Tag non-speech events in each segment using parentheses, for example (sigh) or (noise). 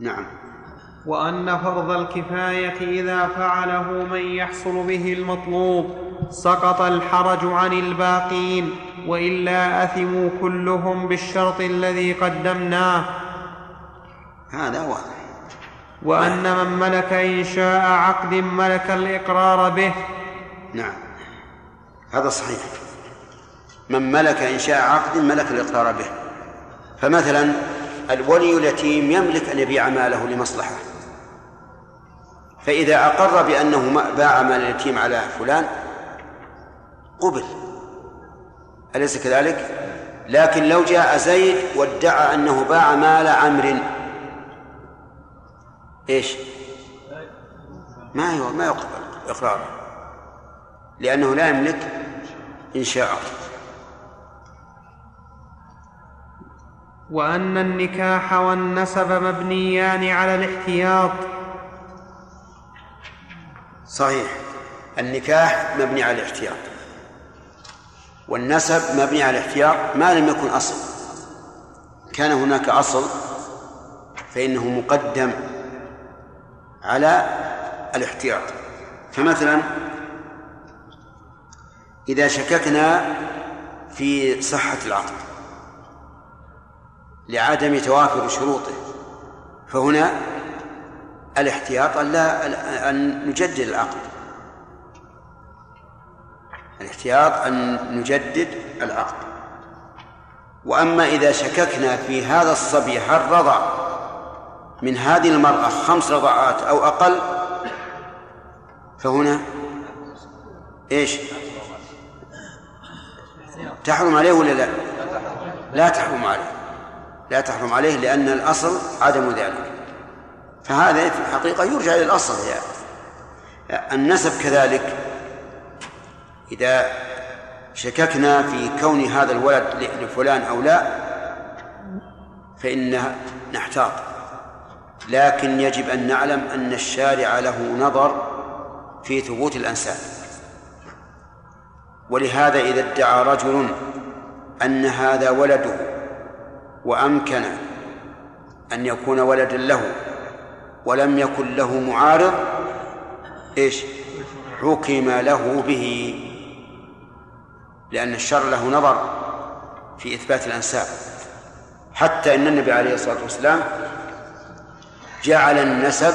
نعم. وأن فرض الكفاية إذا فعله من يحصل به المطلوب سقط الحرج عن الباقين وإلا أثموا كلهم بالشرط الذي قدمناه. هذا واضح. وأن من ملك انشاء عقد ملك الإقرار به. نعم. هذا صحيح. من ملك انشاء عقد ملك الإقرار به. فمثلا الولي اليتيم يملك أن يبيع ماله لمصلحة. فإذا أقر بأنه باع مال اليتيم على فلان قبل. أليس كذلك؟ لكن لو جاء زيد وادعى أنه باع مال عمرو. إيش؟ ما ما يقبل إقراره. لأنه لا يملك إنشاءه وأن النكاح والنسب مبنيان على الاحتياط. صحيح. النكاح مبني على الاحتياط. والنسب مبني على الاحتياط ما لم يكن أصل. كان هناك أصل فإنه مقدم على الاحتياط. فمثلا إذا شككنا في صحة العقد لعدم توافر شروطه. فهنا الاحتياط أن لا أن نجدد العقد. الاحتياط أن نجدد العقد. وأما إذا شككنا في هذا الصبي هل رضع من هذه المرأة خمس رضعات أو أقل؟ فهنا إيش؟ تحرم عليه ولا لا؟ لا تحرم عليه. لا تحرم عليه لأن الأصل عدم ذلك. فهذا في الحقيقة يرجع إلى الأصل يعني النسب كذلك. إذا شككنا في كون هذا الولد لفلان أو لا فإن نحتاط. لكن يجب أن نعلم أن الشارع له نظر في ثبوت الأنساب. ولهذا إذا ادعى رجل أن هذا ولده وأمكن أن يكون ولدا له ولم يكن له معارض إيش؟ حكم له به لأن الشر له نظر في إثبات الأنساب. حتى إن النبي عليه الصلاة والسلام جعل النسب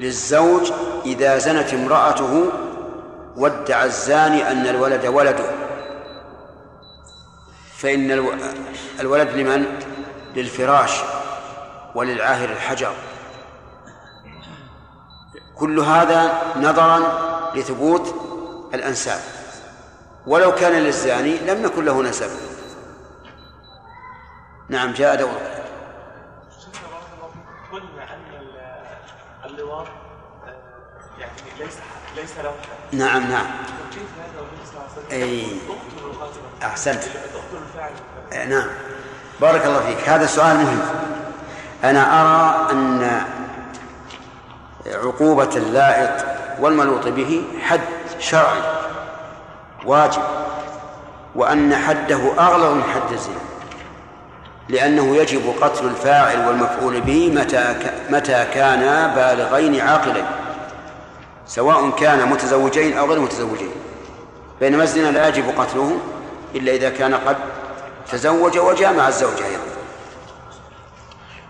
للزوج إذا زنت امرأته وادعى الزاني أن الولد ولده. فإن الولد لمن؟ للفراش وللعاهر الحجر. كل هذا نظرا لثبوت الأنساب. ولو كان للزاني لم يكن له نسب. نعم جاء دور. قلنا أن اللواط يعني ليس ليس له نعم نعم. كيف هذا صلى الله عليه وسلم؟ أي. أحسنت. الفاعل نعم. بارك الله فيك. هذا سؤال مهم. أنا أرى أن عقوبة اللائط والملوط به حد شرعي واجب وأن حده أغلظ من حد الزنا لأنه يجب قتل الفاعل والمفعول به متى متى كانا بالغين عاقلين سواء كان متزوجين أو غير متزوجين. بينما الزنا لا يجب قتله إلا إذا كان قد تزوج وجامع الزوجة أيضا.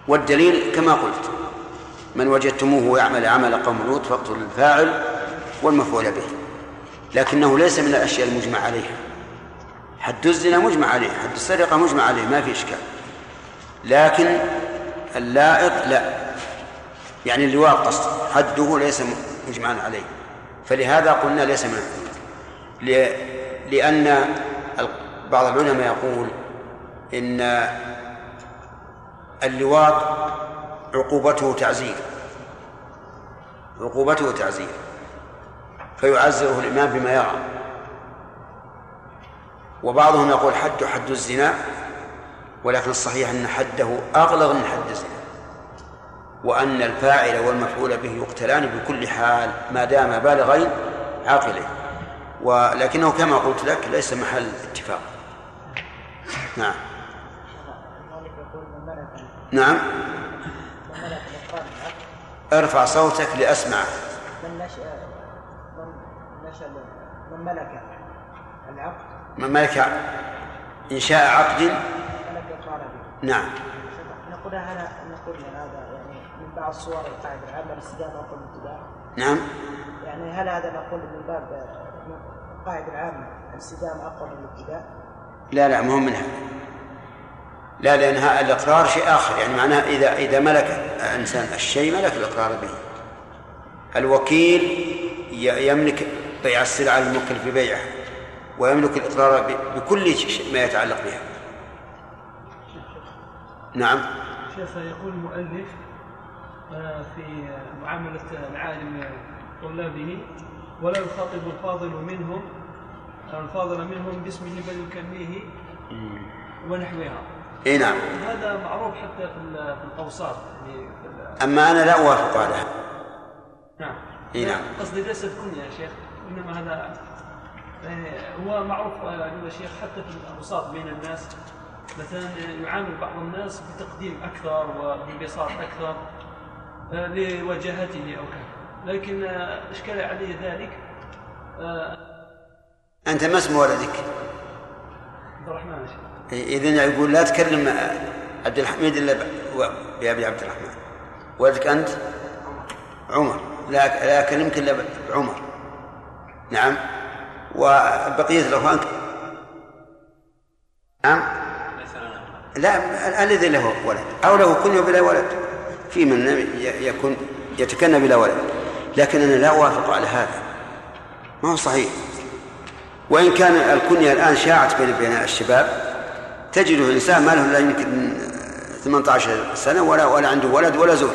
والدليل كما قلت من وجدتموه يعمل عمل قوم لوط فاقتلوا الفاعل والمفعول به لكنه ليس من الأشياء المجمع عليها. حد الزنا مجمع عليه حد السرقة مجمع عليه ما في إشكال. لكن اللائط لا يعني اللواء قصد حده ليس مجمعا عليه. فلهذا قلنا ليس من لأن بعض العلماء يقول إن اللواط عقوبته تعزير. عقوبته تعزير. فيعزره الإمام بما يرى. وبعضهم يقول حد حد الزنا ولكن الصحيح أن حده أغلظ من حد الزنا. وأن الفاعل والمفعول به يقتلان بكل حال ما دام بالغين عاقلين. ولكنه كما قلت لك ليس محل اتفاق. نعم. نعم. ارفع صوتك لأسمع. من نشأ من نشأ من ملك العقد. من ملك إنشاء عقد. ملك نعم. نقول هذا نقول هذا يعني من بعض صور القاعدة العامة الاستدامة أقوى من الابتداء نعم. يعني هل هذا نقول من باب القاعدة العامة أقوى من الابتداء؟ لا لا مهم منها. لا لأن ها- الإقرار شيء آخر يعني معناه إذا إذا ملك إنسان الشيء ملك الإقرار به. الوكيل يملك بيع السلعة الموكل في بيعها ويملك الإقرار بكل شيء ما يتعلق بها. نعم. شيخ يقول المؤلف آه، في معاملة العالم طلابه ولا يخاطب الفاضل منهم أو الفاضل منهم باسمه بل يكنيه ونحوها. إي نعم. هذا معروف حتى في ال- في الأوساط يعني أما أنا لا أوافق على هذا نعم. إي نعم. قصدي ليس الكنية يا شيخ إنما هذا يعني هو معروف آه، يا شيخ حتى في الأوساط بين الناس. مثلا يعامل بعض الناس بتقديم أكثر وبانبساط أكثر آه، لوجاهته أو كذا. لكن آه، إشكال عليه ذلك. آه، أنت ما اسم ولدك؟ عبد الرحمن يا شيخ. اذا يقول لا تكلم عبد الحميد إلا بأبي عبد الرحمن. ولدك أنت؟ عمر. لا لا أكلمك إلا بعمر نعم. وبقية الأخوان؟ نعم. لا الذي له ولد. أو له كنيه بلا ولد. في من يكون يتكنى بلا ولد. لكن أنا لا أوافق على هذا. ما هو صحيح. وإن كان الكنية الآن شاعت بين بين الشباب تجده إنسان ما له إلا يمكن 18 سنة ولا ولا عنده ولد ولا زوج.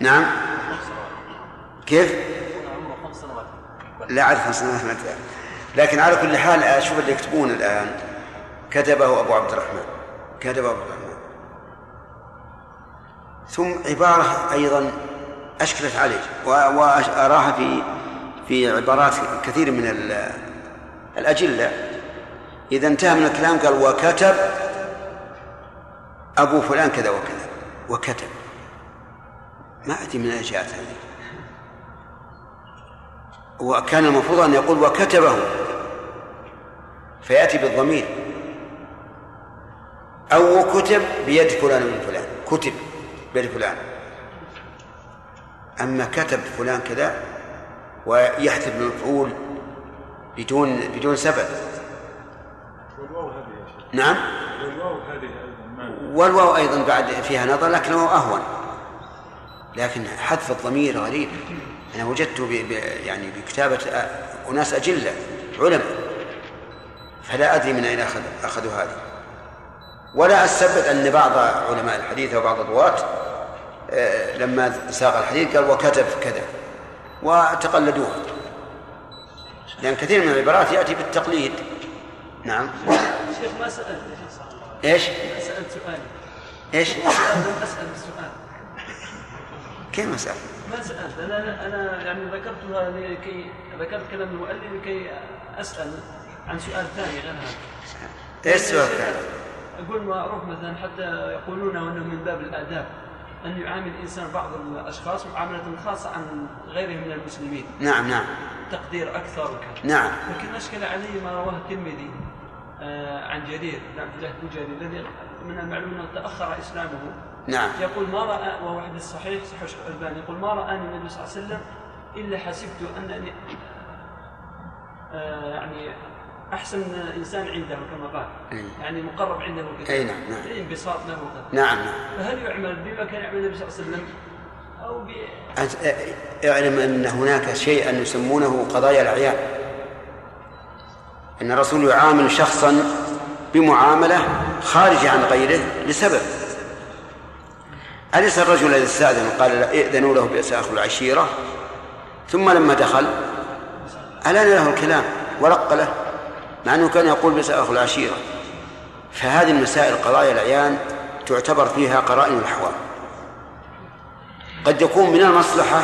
نعم. كيف؟ لا أعرف خمس سنوات أدري. لكن على كل حال أشوف اللي يكتبون الآن. كتبه أبو عبد الرحمن. كتبه أبو عبد الرحمن. ثم عبارة أيضا أشكلت عليه. وأراها في في عبارات كثير من ال- الأجلة. إذا انتهى من الكلام قال وكتب أبو فلان كذا وكذا. وكتب. ما أدري من جاءت هذه. وكان المفروض أن يقول وكتبه. فيأتي بالضمير. أو كتب بيد فلان من فلان. كتب بيد فلان. أما كتب فلان كذا ويحذف المفعول بدون بدون سبب. نعم؟ والواو أيضا بعد فيها نظر لكنه أهون. لكن حذف الضمير غريب. أنا وجدت ب... ب... يعني بكتابة أ- أناس أجلة علماء. فلا أدري من أين أخذ أخذوا هذه. ولا أستبعد أن بعض علماء الحديث وبعض الرواة آه، لما ساق الحديث قال وكتب كذا وتقلدوه. لأن كثير من العبارات يأتي بالتقليد. نعم. شيخ ما سألت؟ إيش؟ ما سألت سؤالي. إيش؟ أسأل السؤال كيف مسألة؟ ما سألت. أنا أنا يعني ذكرتها لكي ذكرت كلام المؤلف لكي أسأل عن سؤال ثاني غير هذا. إيش السؤال الثاني؟ أقول معروف مثلا حتى يقولون أنه من باب الآداب. أن يعامل الإنسان بعض الأشخاص معاملة خاصة عن غيرهم من المسلمين. نعم نعم. تقدير أكثر وكذا. نعم. لكن أشكل علي ما رواه الترمذي آه، عن جرير بن عبد الله البجري الذي من المعلوم أنه تأخر إسلامه. نعم. يقول ما رأى وهو حديث صحيح صحيح الألباني يقول ما رآني النبي صلى الله عليه وسلم إلا حسبت أنني آه، يعني أحسن إنسان عنده كما قال. يعني مقرب عنده كثير أي نعم، نعم. الانبساط له نعم نعم. فهل يعمل بما كان يعمل النبي صلى الله عليه وسلم؟ أو ب... اعلم أن هناك شيئا يسمونه قضايا الأعيان. أن الرسول يعامل شخصا بمعاملة خارجة عن غيره لسبب. أليس الرجل الذي استأذن؟ قال ائذنوا له بئس أخو العشيرة. ثم لما دخل ألان له الكلام؟ ورق له. مع أنه كان يقول أخو العشيرة. فهذه المسائل قضايا الأعيان تعتبر فيها قرائن الأحوال. قد يكون من المصلحة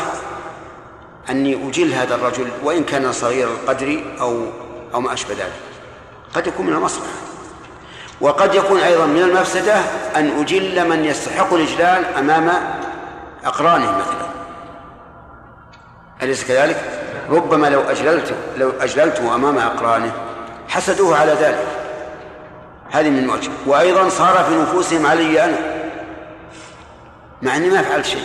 أني أجل هذا الرجل وإن كان صغير القدر أو أو ما أشبه ذلك. قد يكون من المصلحة. وقد يكون أيضا من المفسدة أن أجل من يستحق الإجلال أمام أقرانه مثلا. أليس كذلك؟ ربما لو أجللت لو أجللته أمام أقرانه حسدوه على ذلك. هذه من وجه وأيضا صار في نفوسهم علي أنا. مع أني ما فعلت شيء.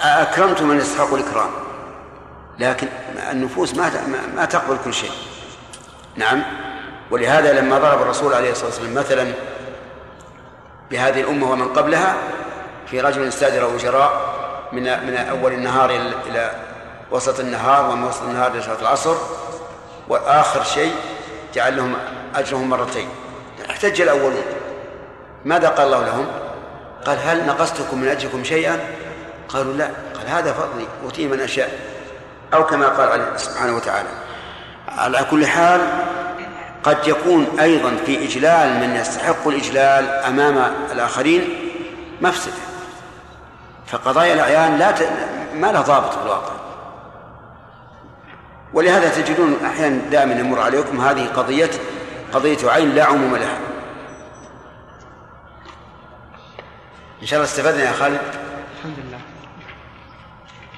أكرمت من يستحق الإكرام. لكن النفوس ما ما تقبل كل شيء. نعم. ولهذا لما ضرب الرسول عليه الصلاة والسلام مثلا بهذه الأمة ومن قبلها في رجل استأجر أجراء من من أول النهار إلى وسط النهار ومن وسط النهار إلى صلاة العصر وآخر شيء جعل لهم أجرهم مرتين. احتج الأولون. ماذا قال الله لهم؟ قال هل نقصتكم من أجركم شيئا؟ قالوا لا. قال هذا فضلي أوتيه من أشاء. أو كما قال سبحانه وتعالى على كل حال قد يكون أيضا في إجلال من يستحق الإجلال أمام الآخرين مفسدة. فقضايا الأعيان لا ت... ما لها ضابط في الواقع ولهذا تجدون أحيانا دائما يمر عليكم هذه قضية قضية عين لا عموم لها. إن شاء الله استفدنا يا خالد؟ الحمد لله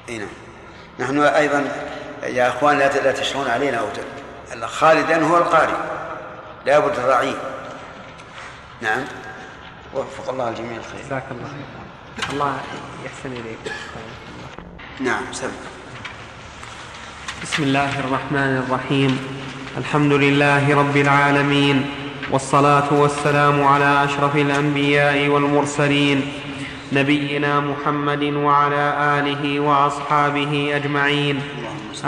إي نعم. نحن أيضا يا إخوان لا لا تشرون علينا أو خالدا هو القارئ لا بد الراعي نعم. وفق الله الجميع الخير. جزاك الله خير الله يحسن إليك. نعم سم بسم الله الرحمن الرحيم. الحمد لله رب العالمين والصلاة والسلام على أشرف الأنبياء والمرسلين نبينا محمد وعلى آله وأصحابه أجمعين.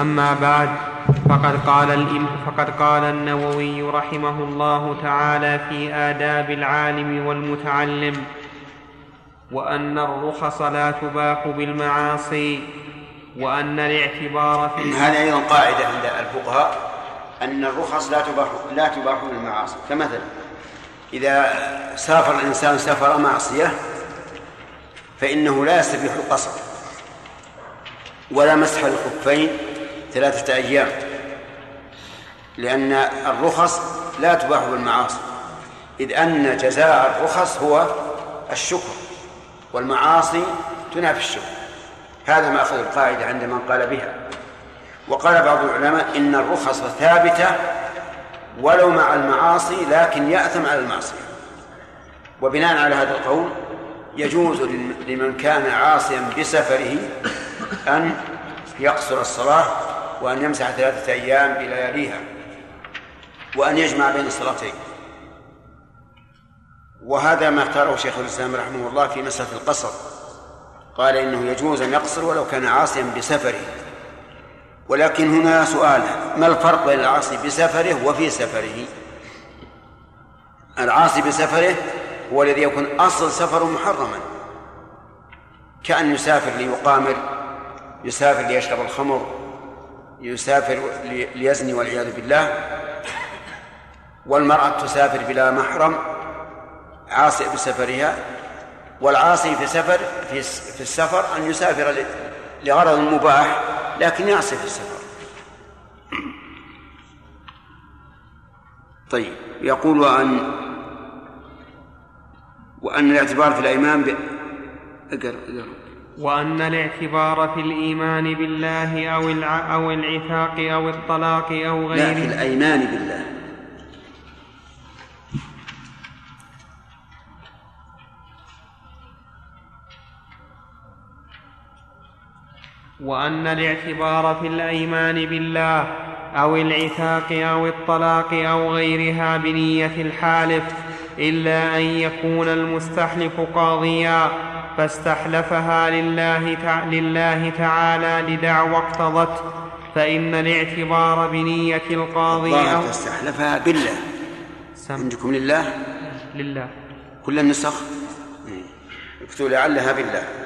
أما بعد فقد قال الإم فقد قال النووي رحمه الله تعالى في آداب العالم والمتعلم وأن الرخص لا تباح بالمعاصي وأن الاعتبار في هذه أيضا قاعدة عند الفقهاء أن الرخص لا تباح لا تباح بالمعاصي كمثلا إذا سافر الإنسان سفر معصية فإنه لا يستبيح القصر ولا مسح الخفين ثلاثة أيام لأن الرخص لا تباح بالمعاصي. إذ أن جزاء الرخص هو الشكر والمعاصي تنافي الشكر. هذا ما أخذ القاعدة عند من قال بها. وقال بعض العلماء إن الرخص ثابتة ولو مع المعاصي لكن يأثم على المعصية. وبناء على هذا القول يجوز لمن كان عاصيا بسفره أن يقصر الصلاة وأن يمسح ثلاثة أيام بلياليها وأن يجمع بين الصلاتين. وهذا ما اختاره شيخ الإسلام رحمه الله في مسألة القصر. قال إنه يجوز أن يقصر ولو كان عاصيا بسفره. ولكن هنا سؤال ما الفرق بين العاصي بسفره وفي سفره؟ العاصي بسفره هو الذي يكون أصل سفره محرما. كأن يسافر ليقامر يسافر ليشرب الخمر يسافر ليزني والعياذ بالله. والمرأة تسافر بلا محرم عاصي بسفرها. والعاصي في سفر في في السفر أن يسافر لغرض مباح لكن يعصي في السفر. (clears throat) طيب يقول وأن وأن الاعتبار في الأيمان ب... اقرأ اقرأ. وأن الاعتبار في الإيمان بالله أو الع... أو العتاق أو الطلاق أو لا في غيره الأيمان بالله. وأن الاعتبار في الأيمان بالله أو العتاق أو الطلاق أو غيرها بنية الحالف إلا أن يكون المستحلف قاضيا فاستحلفها لله. لله تعالى لدعوى اقتضت فإن الاعتبار بنية القاضي أو الله تستحلفها بالله. سم. عندكم لله؟ لله. كل النسخ؟ اكتبوا لعلها بالله.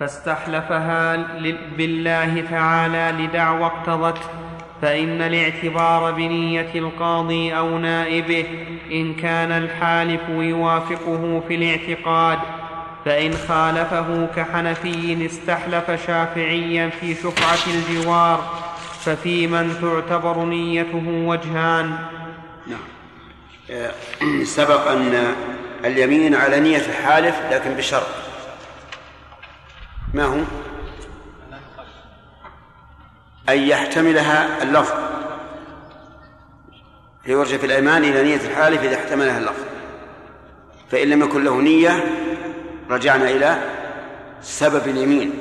فاستحلفها بالله تعالى لدعوى اقتضت فإن الاعتبار بنية القاضي أو نائبه إن كان الحالف يوافقه في الاعتقاد فإن خالفه كحنفي استحلف شافعيا في شفعة الجوار ففي من تعتبر نيته وجهان. نعم. آه، (clears throat) سبق أن اليمين على نية الحالف لكن بشرط. ما هو؟ أن يحتملها اللفظ. يرجع في الأيمان إلى نية الحالف إذا احتملها اللفظ. فإن لم يكن له نية رجعنا إلى سبب اليمين.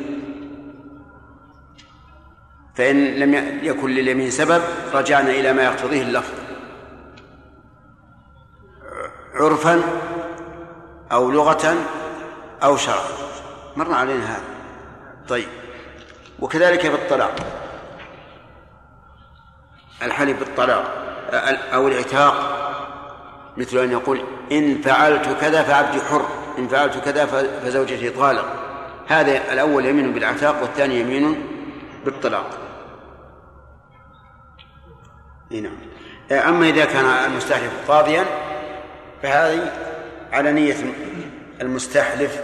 فإن لم يكن لليمين سبب رجعنا إلى ما يقتضيه اللفظ. عرفا أو لغة أو شرعا مر علينا هذا. طيب. وكذلك بالطلاق الحلف بالطلاق أو العتاق. مثل أن يقول إن فعلت كذا فعبدي حر إن فعلت كذا فزوجتي طالق. هذا الأول يمين بالعتاق والثاني يمين بالطلاق. نعم. أما إذا كان المستحلف قاضيا فهذه على نية المستحلف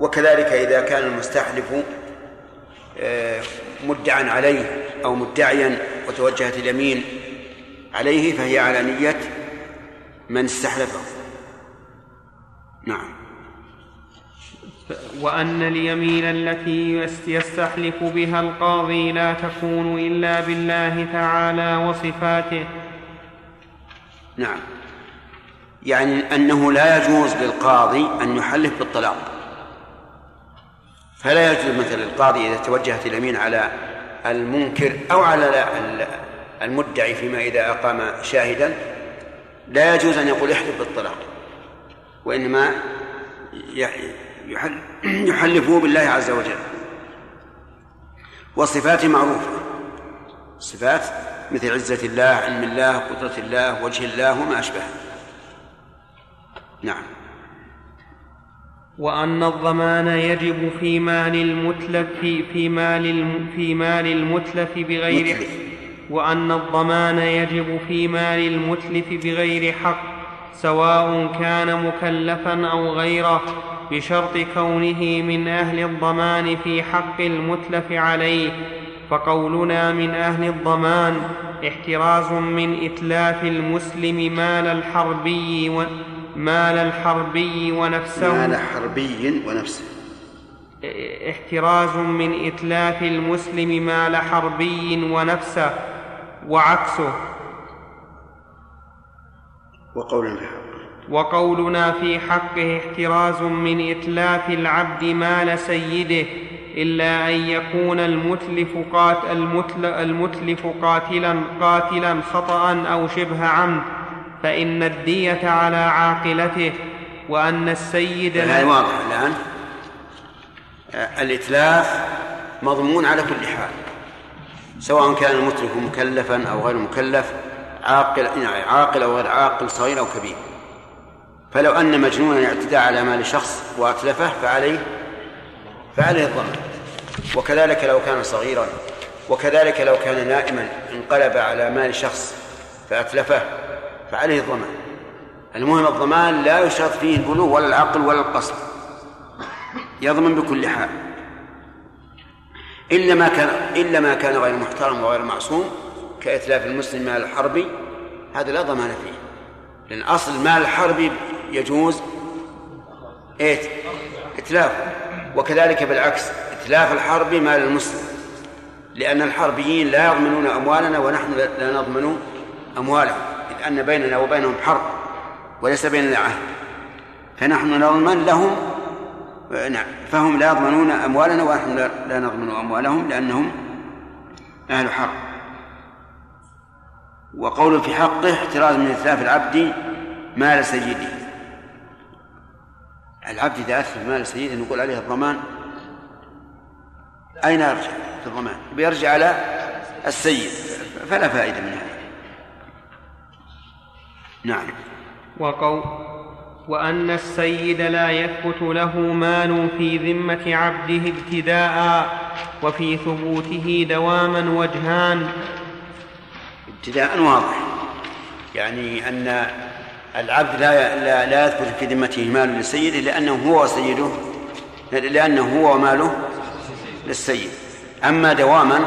وكذلك إذا كان المستحلف آه، مدعا عليه أو مدعيا وتوجهت اليمين عليه فهي على نية من استحلفه. نعم. وأن اليمين التي يستحلف بها القاضي لا تكون إلا بالله تعالى وصفاته. نعم. يعني أنه لا يجوز للقاضي أن يحلف بالطلاق. فلا يجوز مثل القاضي إذا توجهت اليمين على المنكر أو على المدعي فيما إذا أقام شاهدا لا يجوز أن يقول احلف بالطلاق وإنما يحلفه بالله عز وجل. وصفاته معروفة صفات مثل عزة الله علم الله قدرة الله وجه الله وما أشبهه. نعم. وأن الضمان يجب في مال المتلف في, في مال في مال المتلف بغير متلف. وأن الضمان يجب في مال المتلف بغير حق سواء كان مكلفا أو غيره بشرط كونه من أهل الضمان في حق المتلف عليه فقولنا من أهل الضمان احتراز من إتلاف المسلم مال الحربي و مال الحربي ونفسه. مال حربي ونفسه. احتراز من إتلاف المسلم مال حربي ونفسه وعكسه. وقول في حقه وقولنا في حقه احتراز من إتلاف العبد مال سيده إلا أن يكون المتلف قات المتلف قاتلا قاتلا خطأ أو شبه عمد. فإن الدية على عاقلته وأن السيد هذا واضح الآن. الإتلاف مضمون على كل حال سواء كان المتلف مكلفا أو غير مكلف عاقل يعني عاقل أو غير عاقل صغير أو كبير. فلو أن مجنونا اعتدى على مال شخص وأتلفه فعليه فعليه الضمان وكذلك لو كان صغيرا وكذلك لو كان نائما انقلب على مال شخص فأتلفه فعليه الضمان. المهم الضمان لا يشترط فيه البلوغ ولا العقل ولا القصد. يضمن بكل حال. إلا ما كان إلا ما كان غير محترم وغير معصوم كإتلاف المسلم مال الحربي هذا لا ضمان فيه. لأن أصل المال الحربي يجوز إيه إتلافه. وكذلك بالعكس إتلاف الحربي مال المسلم. لأن الحربيين لا يضمنون أموالنا ونحن لا نضمن أموالهم. أن بيننا وبينهم حرب وليس بيننا عهد. فنحن نضمن لهم؟ نعم فهم لا يضمنون أموالنا ونحن لا نضمن أموالهم لأنهم أهل حرب. وقول في حقه احتراز من إتلاف العبد مال سيده. العبد إذا أتلف مال سيده نقول عليه الضمان. أين يرجع في الضمان؟ بيرجع على السيد. فلا فائدة من هذا نعم. وقول وأن السيد لا يثبت له مال في ذمة عبده ابتداء وفي ثبوته دواما وجهان. ابتداء واضح. يعني أن العبد لا لا, لا يثبت في ذمته مال لسيده لأنه هو سيده لأنه هو وماله للسيد. أما دواما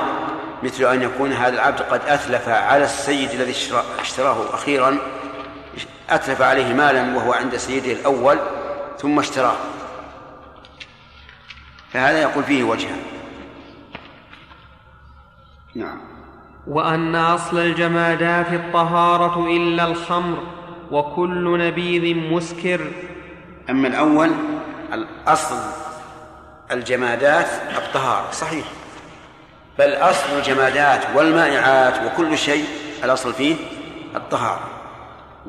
مثل أن يكون هذا العبد قد أتلف على السيد الذي اشتراه أخيرا أتلف عليه مالا وهو عند سيده الأول ثم اشتراه. فهذا يقول فيه وجها نعم. وأن أصل الجمادات الطهارة إلا الخمر وكل نبيذ مسكر. أما الأول الأصل الجمادات الطهارة صحيح. بل أصل الجمادات والمائعات وكل شيء الأصل فيه الطهارة.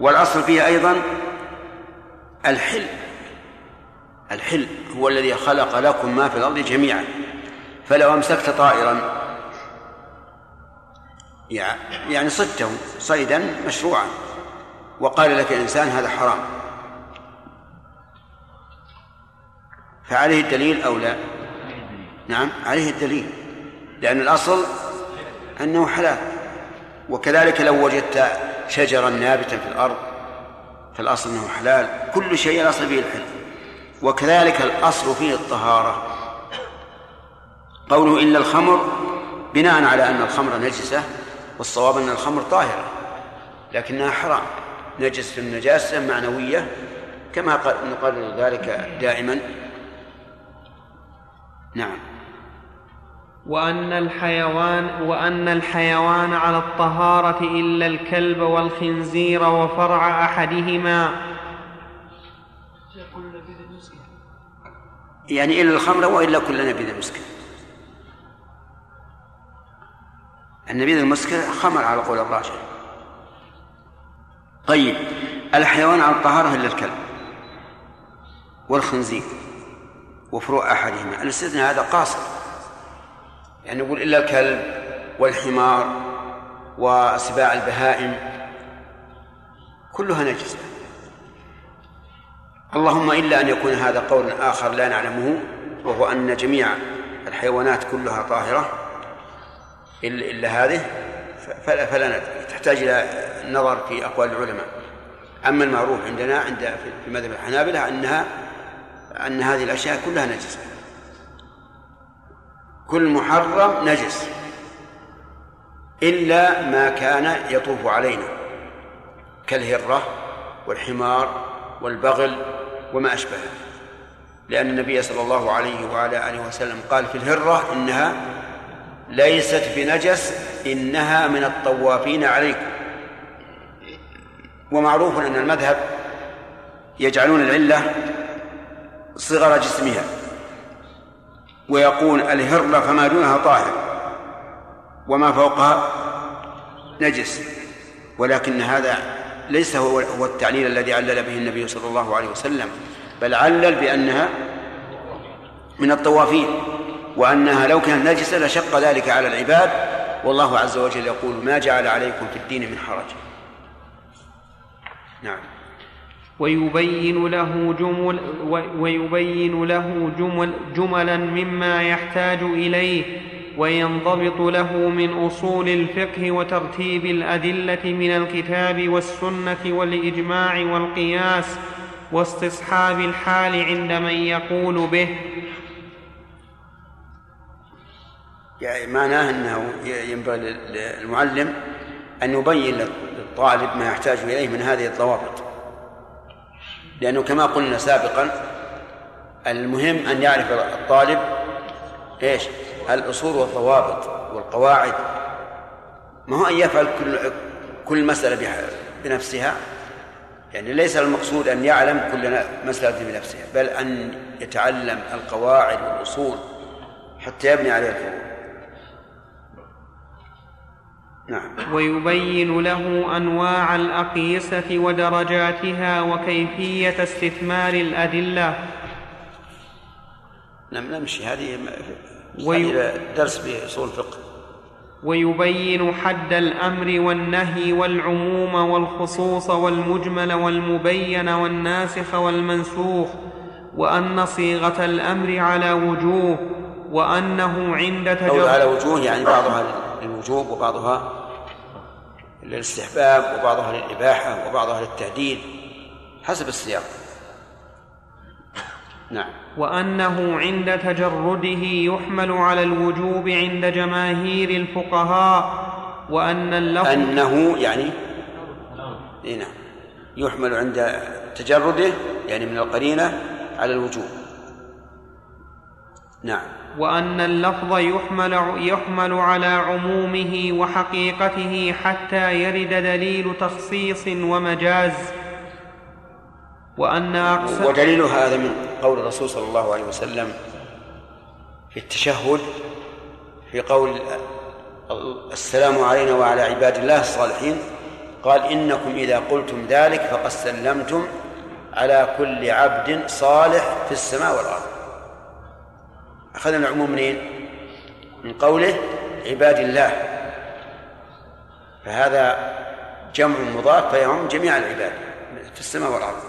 والأصل فيه أيضا الحل الحل هو الذي خلق لكم ما في الأرض جميعا. فلو أمسكت طائرا يعني صدته صيدا مشروعا وقال لك الإنسان هذا حرام. فعليه الدليل أو لا؟ نعم عليه الدليل. لأن الأصل أنه حلال. وكذلك لو وجدت شجرا نابتا في الأرض فالأصل أنه حلال كل شيء الأصل فيه الحل وكذلك الأصل فيه الطهارة. قوله إلا الخمر بناء على أن الخمر نجسة والصواب أن الخمر طاهرة لكنها حرام. نجس النجاسة معنوية كما نقرر ذلك دائما. نعم. وأن الحيوان وأن الحيوان على الطهارة إلا الكلب والخنزير وفرع أحدهما. يعني إلا الخمر وإلا كل نبيذ مسكر النبيذ المسكر خمر على قول الراجح طيب الحيوان على الطهارة إلا الكلب والخنزير وفروع أحدهما. الاستثناء هذا قاصر. يعني نقول إلا الكلب والحمار وسباع البهائم كلها نجسة اللهم إلا أن يكون هذا قول آخر لا نعلمه وهو أن جميع الحيوانات كلها طاهرة. إلا هذه فلا, فلا ندري. تحتاج إلى النظر في أقوال العلماء. أما المعروف عندنا عند في مذهب الحنابلة أنها أن هذه الأشياء كلها نجسة. كل محرم نجس. إلا ما كان يطوف علينا. كالهرة والحمار والبغل وما أشبهه. لأن النبي صلى الله عليه وعلى آله وسلم قال في الهرة إنها ليست بنجس إنها من الطوافين عليكم. ومعروف أن المذهب يجعلون العلة صغر جسمها. ويقول الهرة فما دونها طاهر وما فوقها نجس ولكن هذا ليس هو التعليل الذي علل به النبي صلى الله عليه وسلم بل علل بأنها من الطوافين وأنها لو كانت نجسة لشق ذلك على العباد والله عز وجل يقول ما جعل عليكم في الدين من حرج. نعم. ويبين له جمل ويبين له جمل جملا مما يحتاج إليه وينضبط له من أصول الفقه وترتيب الأدلة من الكتاب والسنة والإجماع والقياس واستصحاب الحال عند من يقول به. يعني معناه أنه ينبغي للمعلم أن يبين للطالب ما يحتاج إليه من هذه الضوابط. لأنه كما قلنا سابقا المهم أن يعرف الطالب إيش؟ الأصول والضوابط والقواعد. ما هو أن يفعل كل كل مسألة بنفسها؟ يعني ليس المقصود أن يعلم كل مسألة بنفسها بل أن يتعلم القواعد والأصول حتى يبني عليها الفروع نعم. ويبين له أنواع الأقيسة ودرجاتها وكيفية استثمار الأدلة. نعم نمشي. هذه وي... درس بأصول الفقه. ويبين حد الأمر والنهي والعموم والخصوص والمجمل والمبين والناسخ والمنسوخ وأن صيغة الأمر على وجوه وأنه عند تجربه على وجوه يعني بعضها للوجوب وبعضها للاستحباب وبعضها للإباحة وبعضها للتهديد حسب السياق. نعم. وأنه عند تجرده يحمل على الوجوب عند جماهير الفقهاء وأن اللفظ أنه يعني إيه نعم. يحمل عند تجرده يعني من القرينة على الوجوب. نعم. وأن اللفظ يحمل يحمل على عمومه وحقيقته حتى يرد دليل تخصيص ومجاز. وأن اقسام ودليل هذا من قول الرسول صلى الله عليه وسلم في التشهد في قول السلام علينا وعلى عباد الله الصالحين قال إنكم إذا قلتم ذلك فقد سلمتم على كل عبد صالح في السماء والأرض. أخذنا العموم منين؟ من قوله عباد الله. فهذا جمع مضاف فيعم جميع العباد في السماء والأرض.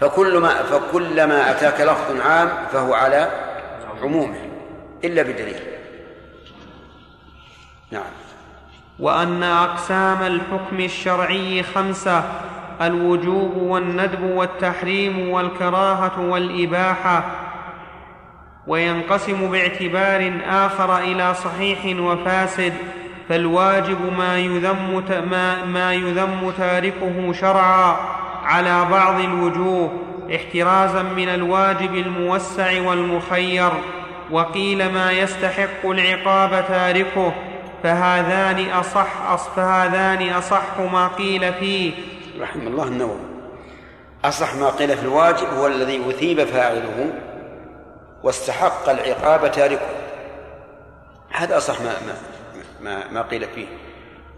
فكل ما فكلما أتاك لفظ عام فهو على عمومه إلا بدليل. نعم. وأن أقسام الحكم الشرعي خمسة الوجوب والندب والتحريم والكراهة والإباحة. وينقسم باعتبار آخر إلى صحيح وفاسد فالواجب ما يذم ما, ما يذم تاركه شرعا على بعض الوجوه احترازا من الواجب الموسع والمخير. وقيل ما يستحق العقاب تاركه فهذان أصح فهذان أصح ما قيل فيه. رحم الله النووي. أصح ما قيل في الواجب هو الذي أثيب فاعله. واستحق العقاب تاركه. هذا أصح ما ما ما, ما قيل فيه.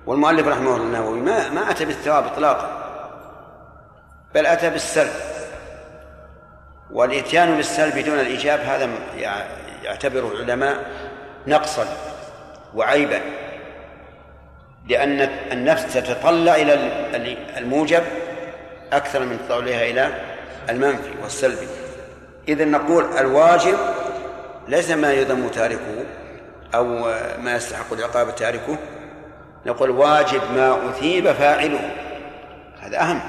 والمؤلف رحمه الله النووي ما ما أتى بالثواب إطلاقا بل أتى بالسلب. والإتيان بالسلب دون الإيجاب هذا يعتبره العلماء نقصا وعيبا لأن النفس تتطلع إلى الموجب أكثر من تطلعها إلى المنفي والسلبي. إذا نقول الواجب ليس ما يذم تاركه أو ما يستحق العقاب تاركه. نقول واجب ما أثيب فاعله. هذا أهم.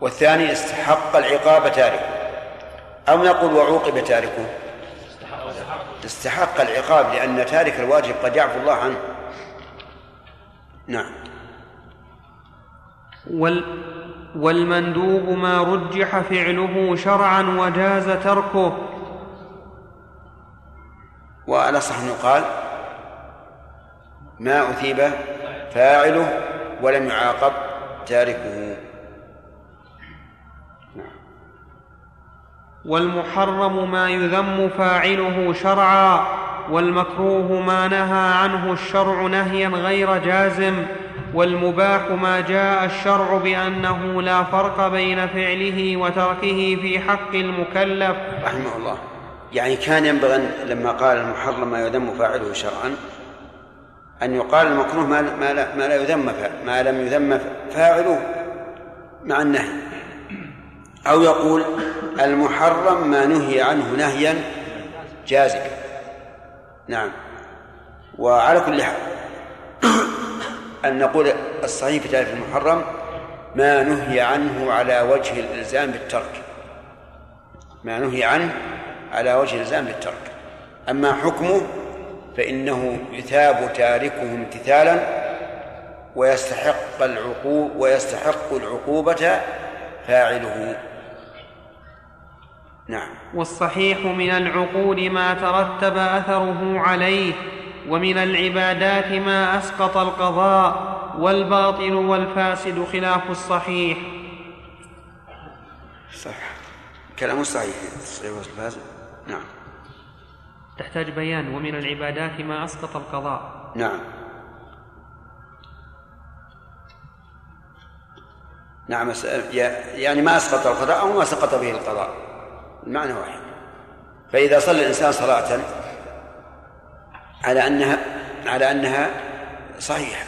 والثاني استحق العقاب تاركه. أو نقول وعوقب تاركه. استحق العقاب لأن تارك الواجب قد يعفو الله عنه. نعم. وال والمندوب ما رجح فعله شرعا وجاز تركه. وعلى صح يقال ما أثيب فاعله ولم يعاقب تاركه. والمحرم ما يذم فاعله شرعا والمكروه ما نهى عنه الشرع نهيا غير جازم. والمباح ما جاء الشرع بأنه لا فرق بين فعله وتركه في حق المكلف. رحمه الله. يعني كان ينبغي لما قال المحرم ما يذم فاعله شرعا أن يقال المكروه ما ما لا, ما لا يذم ما لم يذم فاعله مع النهي. أو يقول المحرم ما نهي عنه نهيا جازما نعم. وعلى كل حال أن نقول الصحيح في تعريف المحرم ما نهي عنه على وجه الإلزام بالترك. ما نهي عنه على وجه الإلزام بالترك. أما حكمه فإنه يثاب تاركه امتثالا ويستحق العقوب ويستحق العقوبة فاعله. نعم. والصحيح من العقول ما ترتب أثره عليه. ومن العبادات ما أسقط القضاء والباطل والفاسد خلاف الصحيح. صح كلام صحيح. الصحيح والفاسد نعم. تحتاج بيان. ومن العبادات ما أسقط القضاء. نعم. نعم يعني ما أسقط القضاء أو ما سقط به القضاء. المعنى واحد. فإذا صلى الإنسان صلاة على أنها على أنها صحيحة.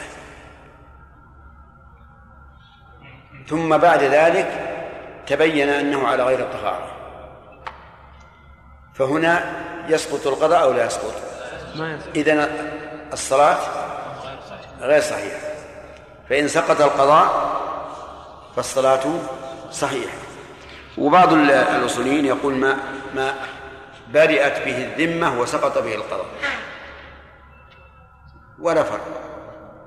ثم بعد ذلك تبين أنه على غير الطهارة. فهنا يسقط القضاء أو لا يسقط؟ إذن الصلاة غير صحيحة. فإن سقط القضاء فالصلاة صحيحة. وبعض ال- الأصوليين يقول ما ما برئت به الذمة وسقط به القضاء. ولا فرق.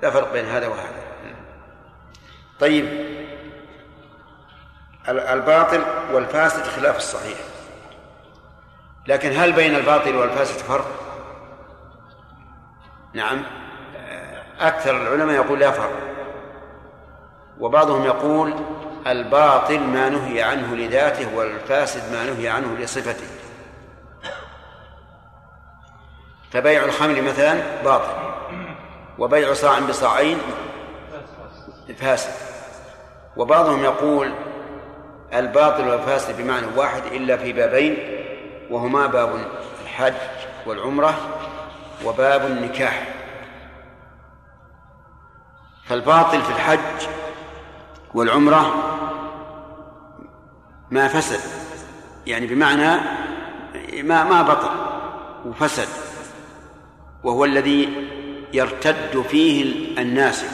لا فرق بين هذا وهذا. طيب. ال- الباطل والفاسد خلاف الصحيح. لكن هل بين الباطل والفاسد فرق؟ نعم. أكثر العلماء يقول لا فرق. وبعضهم يقول الباطل ما نهي عنه لذاته والفاسد ما نهي عنه لصفته. فبيع الخمر مثلا باطل. وبيع صاع بصاعين فاسد. وبعضهم يقول الباطل والفاسد بمعنى واحد إلا في بابين وهما باب الحج والعمرة وباب النكاح. فالباطل في الحج والعمرة ما فسد يعني بمعنى ما ما بطل وفسد وهو الذي يرتد فيه الناسك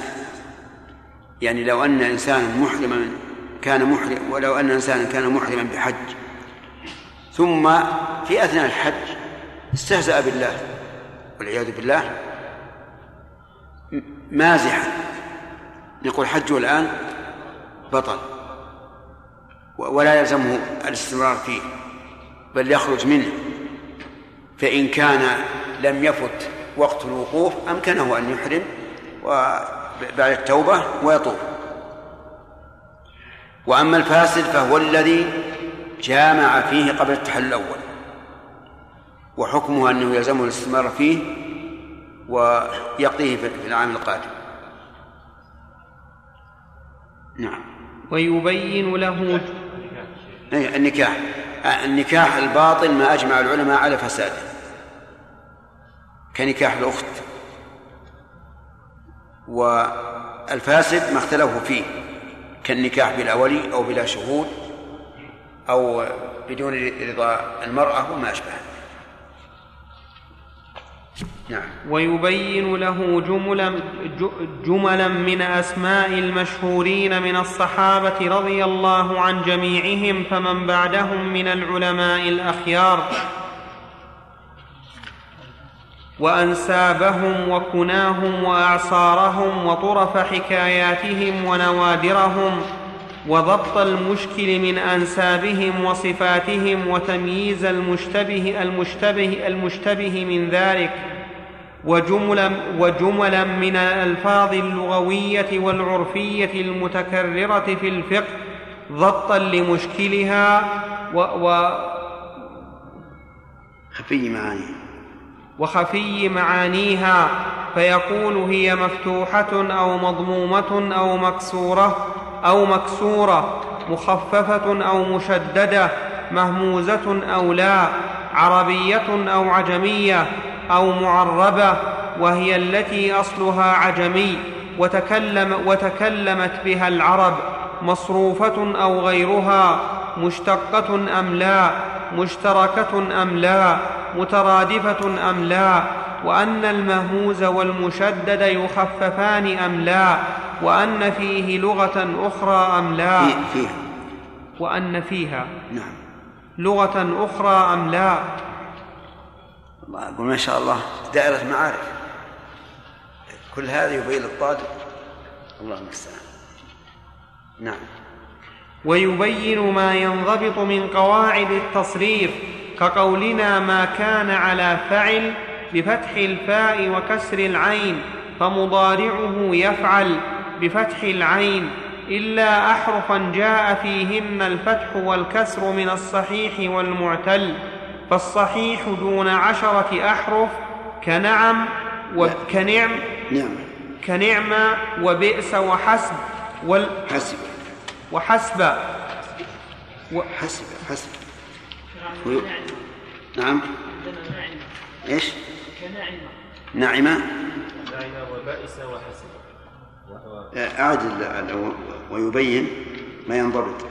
يعني لو أن إنسانا محرما كان محرم ولو أن إنسانا كان محرما بحج ثم في أثناء الحج استهزأ بالله والعياذ بالله مازحا. يقول حجه الآن بطل ولا يلزمه الاستمرار فيه بل يخرج منه. فإن كان لم يفت وقت الوقوف أمكنه أن يحرم وبعد التوبة ويطوف. وأما الفاسد فهو الذي جامع فيه قبل التحلل الأول. وحكمه أنه يلزمه الاستمرار فيه ويقضيه في العام القادم. نعم. ويبين له أي النكاح. النكاح الباطل ما أجمع العلماء على فساده. كنكاح الأخت. والفاسد ما اختلفوا فيه كالنكاح بلا ولي أو بلا شهود أو بدون رضا المرأة وما أشبه. نعم. ويبين له جملا جملا من أسماء المشهورين من الصحابة رضي الله عن جميعهم فمن بعدهم من العلماء الأخيار. وأنسابهم وكناهم وأعصارهم وطرف حكاياتهم ونوادرهم وضبط المشكل من أنسابهم وصفاتهم وتمييز المشتبه المشتبه المشتبه من ذلك وجملا وجملا من الألفاظ اللغوية والعرفية المتكررة في الفقه ضبطا لمشكلها و, و خفي معاني وخفي معانيها فيقول هي مفتوحة أو مضمومة أو مكسورة أو مكسورة مخففة أو مشددة مهموزة أو لا عربية أو عجمية أو معربة وهي التي أصلها عجمي وتكلم وتكلمت بها العرب مصروفة أو غيرها مشتقة أم لا مشتركة أم لا. مترادفة أم لا؟ وأن المهموز والمشدد يخففان أم لا؟ وأن فيه لغة أخرى أم لا؟ في فيها. وأن فيها. نعم. لغة أخرى أم لا؟ الله أقول ما شاء الله دائرة معارف. كل هذا يبين الطالب الله المستعان. نعم. ويبين ما ينضبط من قواعد التصريف. كقولنا ما كان على فعل بفتح الفاء وكسر العين فمضارعه يفعل بفتح العين إلا احرفا جاء فيهن الفتح والكسر من الصحيح والمعتل فالصحيح دون عشرة أحرف كنعم وكنعم نعم. كنعم وبئس وحسب وال حسب. وحسب. و حسب. حسب. وي- نعم. إيش؟ نعمة أعد ال- ال- ويبين ما ينضبط.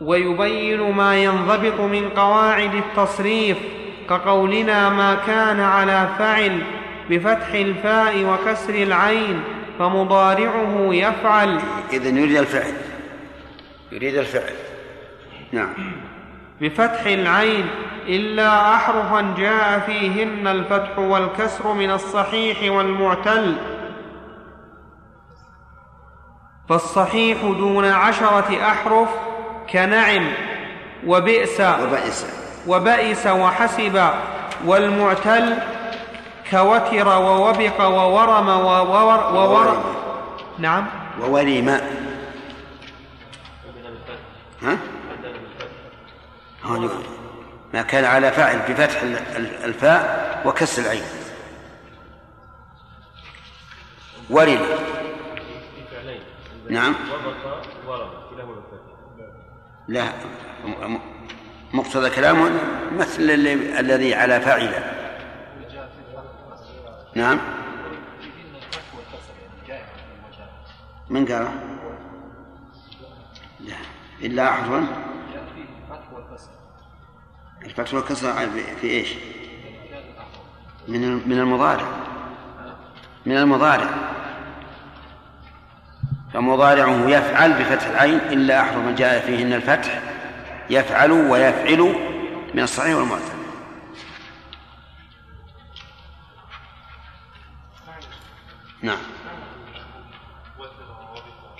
ويبين ما ينضبط من قواعد التصريف كقولنا ما كان على فعل بفتح الفاء وكسر العين فمضارعه يفعل. إذا يريد الفعل. يريد الفعل. نعم. بفتح العين إلا أحرفا جاء فيهن الفتح والكسر من الصحيح والمعتل. فالصحيح دون عشرة أحرف كنعم وبئس. وبئس. وبئس وحسب. والمعتل كوتر ووبق وورم وور وور نعم. وورم. ها؟ هون ما كان على فاعل بفتح ال- ال- الفاء وكسر العين. ورم نعم. لا مقتضى كلامه مثل الذي على فاعله. نعم. من قال؟ لا. إلا أحد الفتح والكسر في- إيش؟ من من المضارع. من المضارع. فمضارعه يفعل بفتح العين إلا أحرف من جاء فيهن الفتح يفعل ويفعل من الصحيح والمعتل نعم.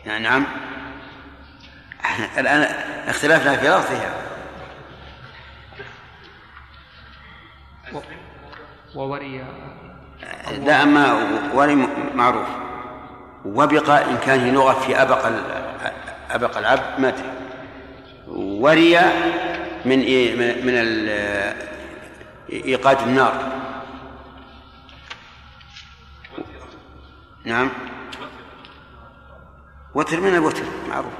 يعني نعم. (laughs) الآن اختلافنا في لفظها. ووري لا أما وري معروف. وبق إن كان ينغف في أبق أبق العبد مات وري من من إيقاد النار. نعم. وتر من الوتر معروف.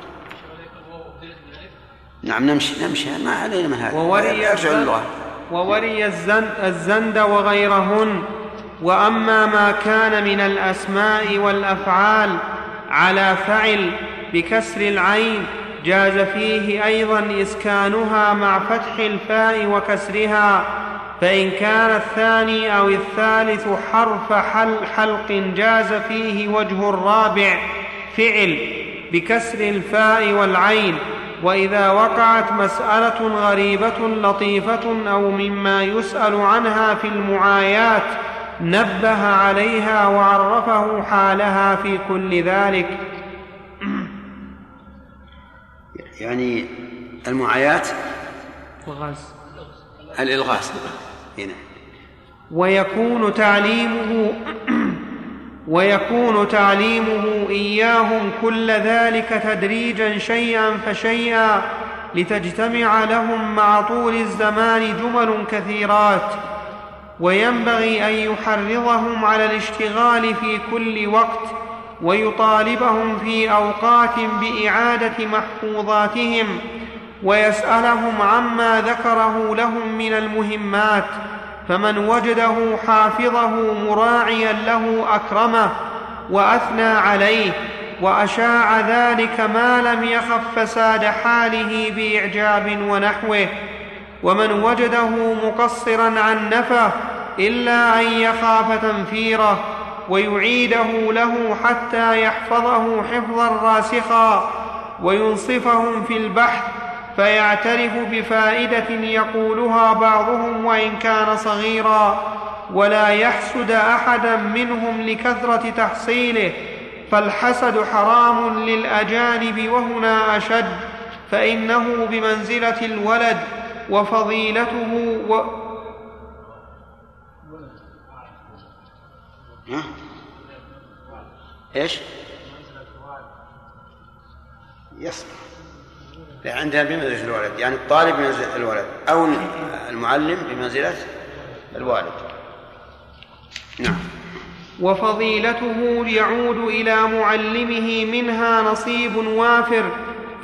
نعم نمشي نمشي ما علينا من هذا. ووري أرجع للغة. ووري الزند, وغيرهن. وأما ما كان من الأسماء والأفعال على فعل بكسر العين جاز فيه أيضا إسكانها مع فتح الفاء وكسرها. فإن كان الثاني أو الثالث حرف حل حلق جاز فيه وجه الرابع فعل بكسر الفاء والعين. وإذا وقعت مسألة غريبة لطيفة أو مما يسأل عنها في المعايات نبه عليها وعرفه حالها في كل ذلك. يعني المعايات وغز الإلغاز. هنا. ويكون تعليمه ويكون تعليمه إياهم كل ذلك تدريجا شيئا فشيئا لتجتمع لهم مع طول الزمان جمل كثيرات. وينبغي أن يحرضهم على الاشتغال في كل وقت ويطالبهم في أوقات بإعادة محفوظاتهم ويسألهم عما ذكره لهم من المهمات فمن وجده حافظه مراعيا له أكرمه وأثنى عليه وأشاع ذلك ما لم يخف فساد حاله بإعجاب ونحوه. ومن وجده مقصرا عن نفه إلا أن يخاف تنفيره ويعيده له حتى يحفظه حفظا راسخا وينصفهم في البحث فيعترف بفائدة يقولها بعضهم وإن كان صغيرا ولا يحسد أحدا منهم لكثرة تحصيله فالحسد حرام للأجانب وهنا أشد فإنه بمنزلة الولد وفضيلته و؟ إيش؟ يصلح عندنا بمنزلة الولد يعني الطالب بمنزلة الولد أو المعلم بمنزلة الوالد. نعم. وفضيلته يعود إلى معلمه منها نصيب وافر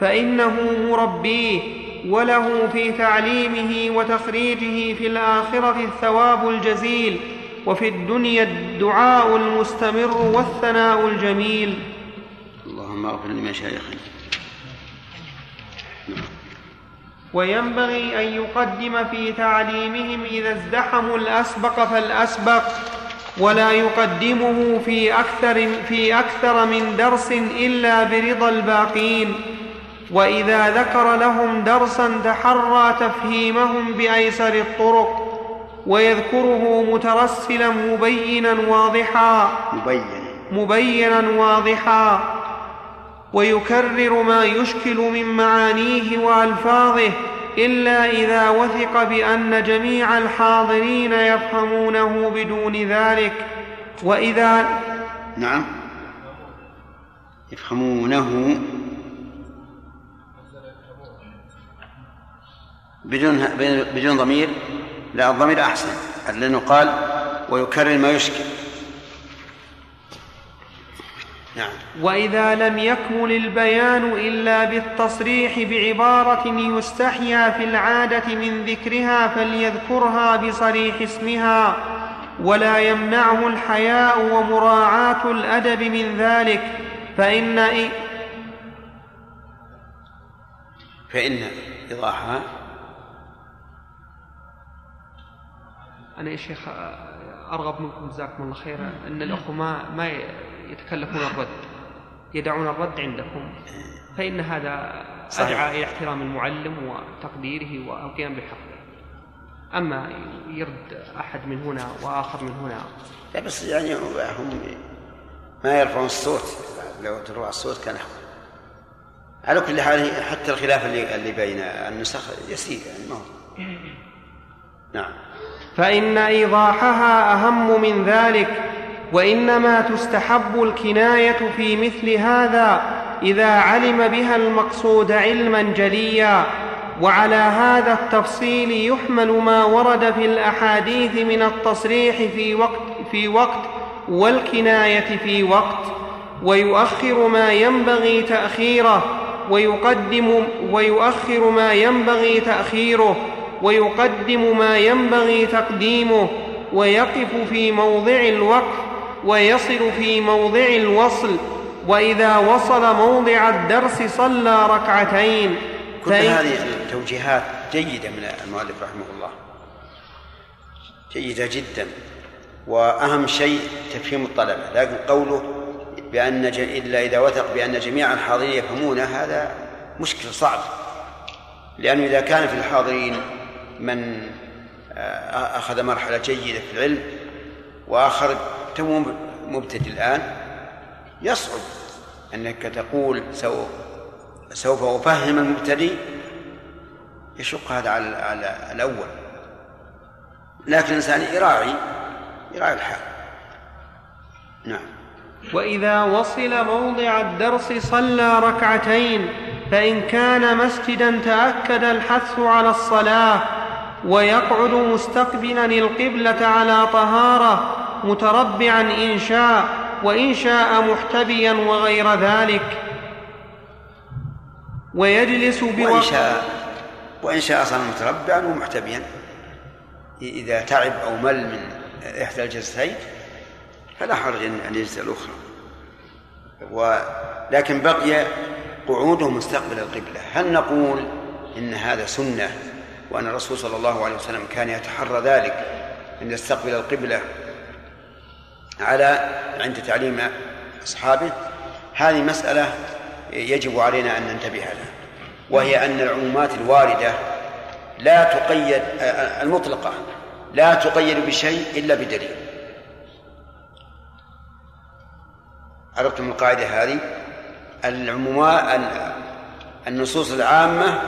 فإنه مربيه وله في تعليمه وتخريجه في الآخرة الثواب الجزيل وفي الدنيا الدعاء المستمر والثناء الجميل. اللهم اغفر لمشايخنا. وينبغي أن يقدم في تعليمهم إذا ازدحموا الأسبق فالأسبق ولا يقدمه في أكثر, في أكثر من درس إلا برضا الباقين. وإذا ذكر لهم درسا تحرى تفهيمهم بأيسر الطرق ويذكره مترسلا مبينا واضحا. مبين مبينا واضحا. ويكرر ما يشكل من معانيه وألفاظه إلا إذا وثق بأن جميع الحاضرين يفهمونه بدون ذلك. وإذا نعم. يفهمونه بدون بدون ضمير. لا الضمير أحسن. لأنه قال ويكرر ما يشكل. نعم. وإذا لم يكمل البيان إلا بالتصريح بعبارة يستحيا في العادة من ذكرها فليذكرها بصريح اسمها ولا يمنعه الحياء ومراعاة الأدب من ذلك فإن إ... فإن إيضاحها أنا يا شيخ أرغب منكم جزاكم الله خيرا أن الاخوه ما ما يتكلفون الرد يدعون الرد عندكم. فإن هذا صحيح. ادعى إلى احترام المعلم وتقديره والقيام بحقه أما يرد أحد من هنا وآخر من هنا. لا بس يعني هم ما يرفعون الصوت. لو ترفع الصوت كان أحسن. على كل حال حتى الخلاف اللي اللي بين النسخ يسير يعني ما هو. (laughs) نعم. فإن إيضاحها أهم من ذلك. وإنما تستحب الكناية في مثل هذا إذا علم بها المقصود علما جليا وعلى هذا التفصيل يحمل ما ورد في الأحاديث من التصريح في وقت في وقت والكناية في وقت ويؤخر ما ينبغي تأخيره ويقدم ويؤخر ما ينبغي تأخيره ويقدم ما ينبغي تقديمه ويقف في موضع الوقف ويصل في موضع الوصل وإذا وصل موضع الدرس صلى ركعتين. كل هذه التوجيهات جيدة من المؤلف رحمه الله. جيدة جدا. وأهم شيء تفهيم الطلبة. لكن قوله بأن. إلا إذا وثق بأن جميع الحاضرين يفهمونه هذا مشكل صعب. لأنه إذا كان في الحاضرين من آه، أخذ مرحلة جيدة في العلم وآخر تو مبتدئ الآن؟ يصعب أنك تقول سوف سوف أفهم المبتدئ. يشق هذا على على الأول. لكن الإنسان يراعي يراعي الحال. نعم. وإذا وصل موضع الدرس صلى ركعتين فإن كان مسجدا تأكد الحث على الصلاة ويقعد مستقبلا القبلة على طهارة متربعا إن شاء وإن شاء محتبيا وغير ذلك. ويجلس بوقت شاء وإن شاء صار متربعا ومحتبيا. إذا تعب أو مل من إحدى الجلستين فلا حرج أن يجلس الأخرى. ولكن بقي قعوده مستقبل القبلة. هل نقول إن هذا سنة وأن الرسول صلى الله عليه وسلم كان يتحرى ذلك أن يستقبل القبلة على عند تعليم أصحابه. هذه مسألة يجب علينا أن ننتبه لها وهي أن العمومات الواردة لا تقيد المطلقة لا تقيد بشيء إلا بدليل. عرفتم القاعدة هذه؟ العمومات النصوص العامة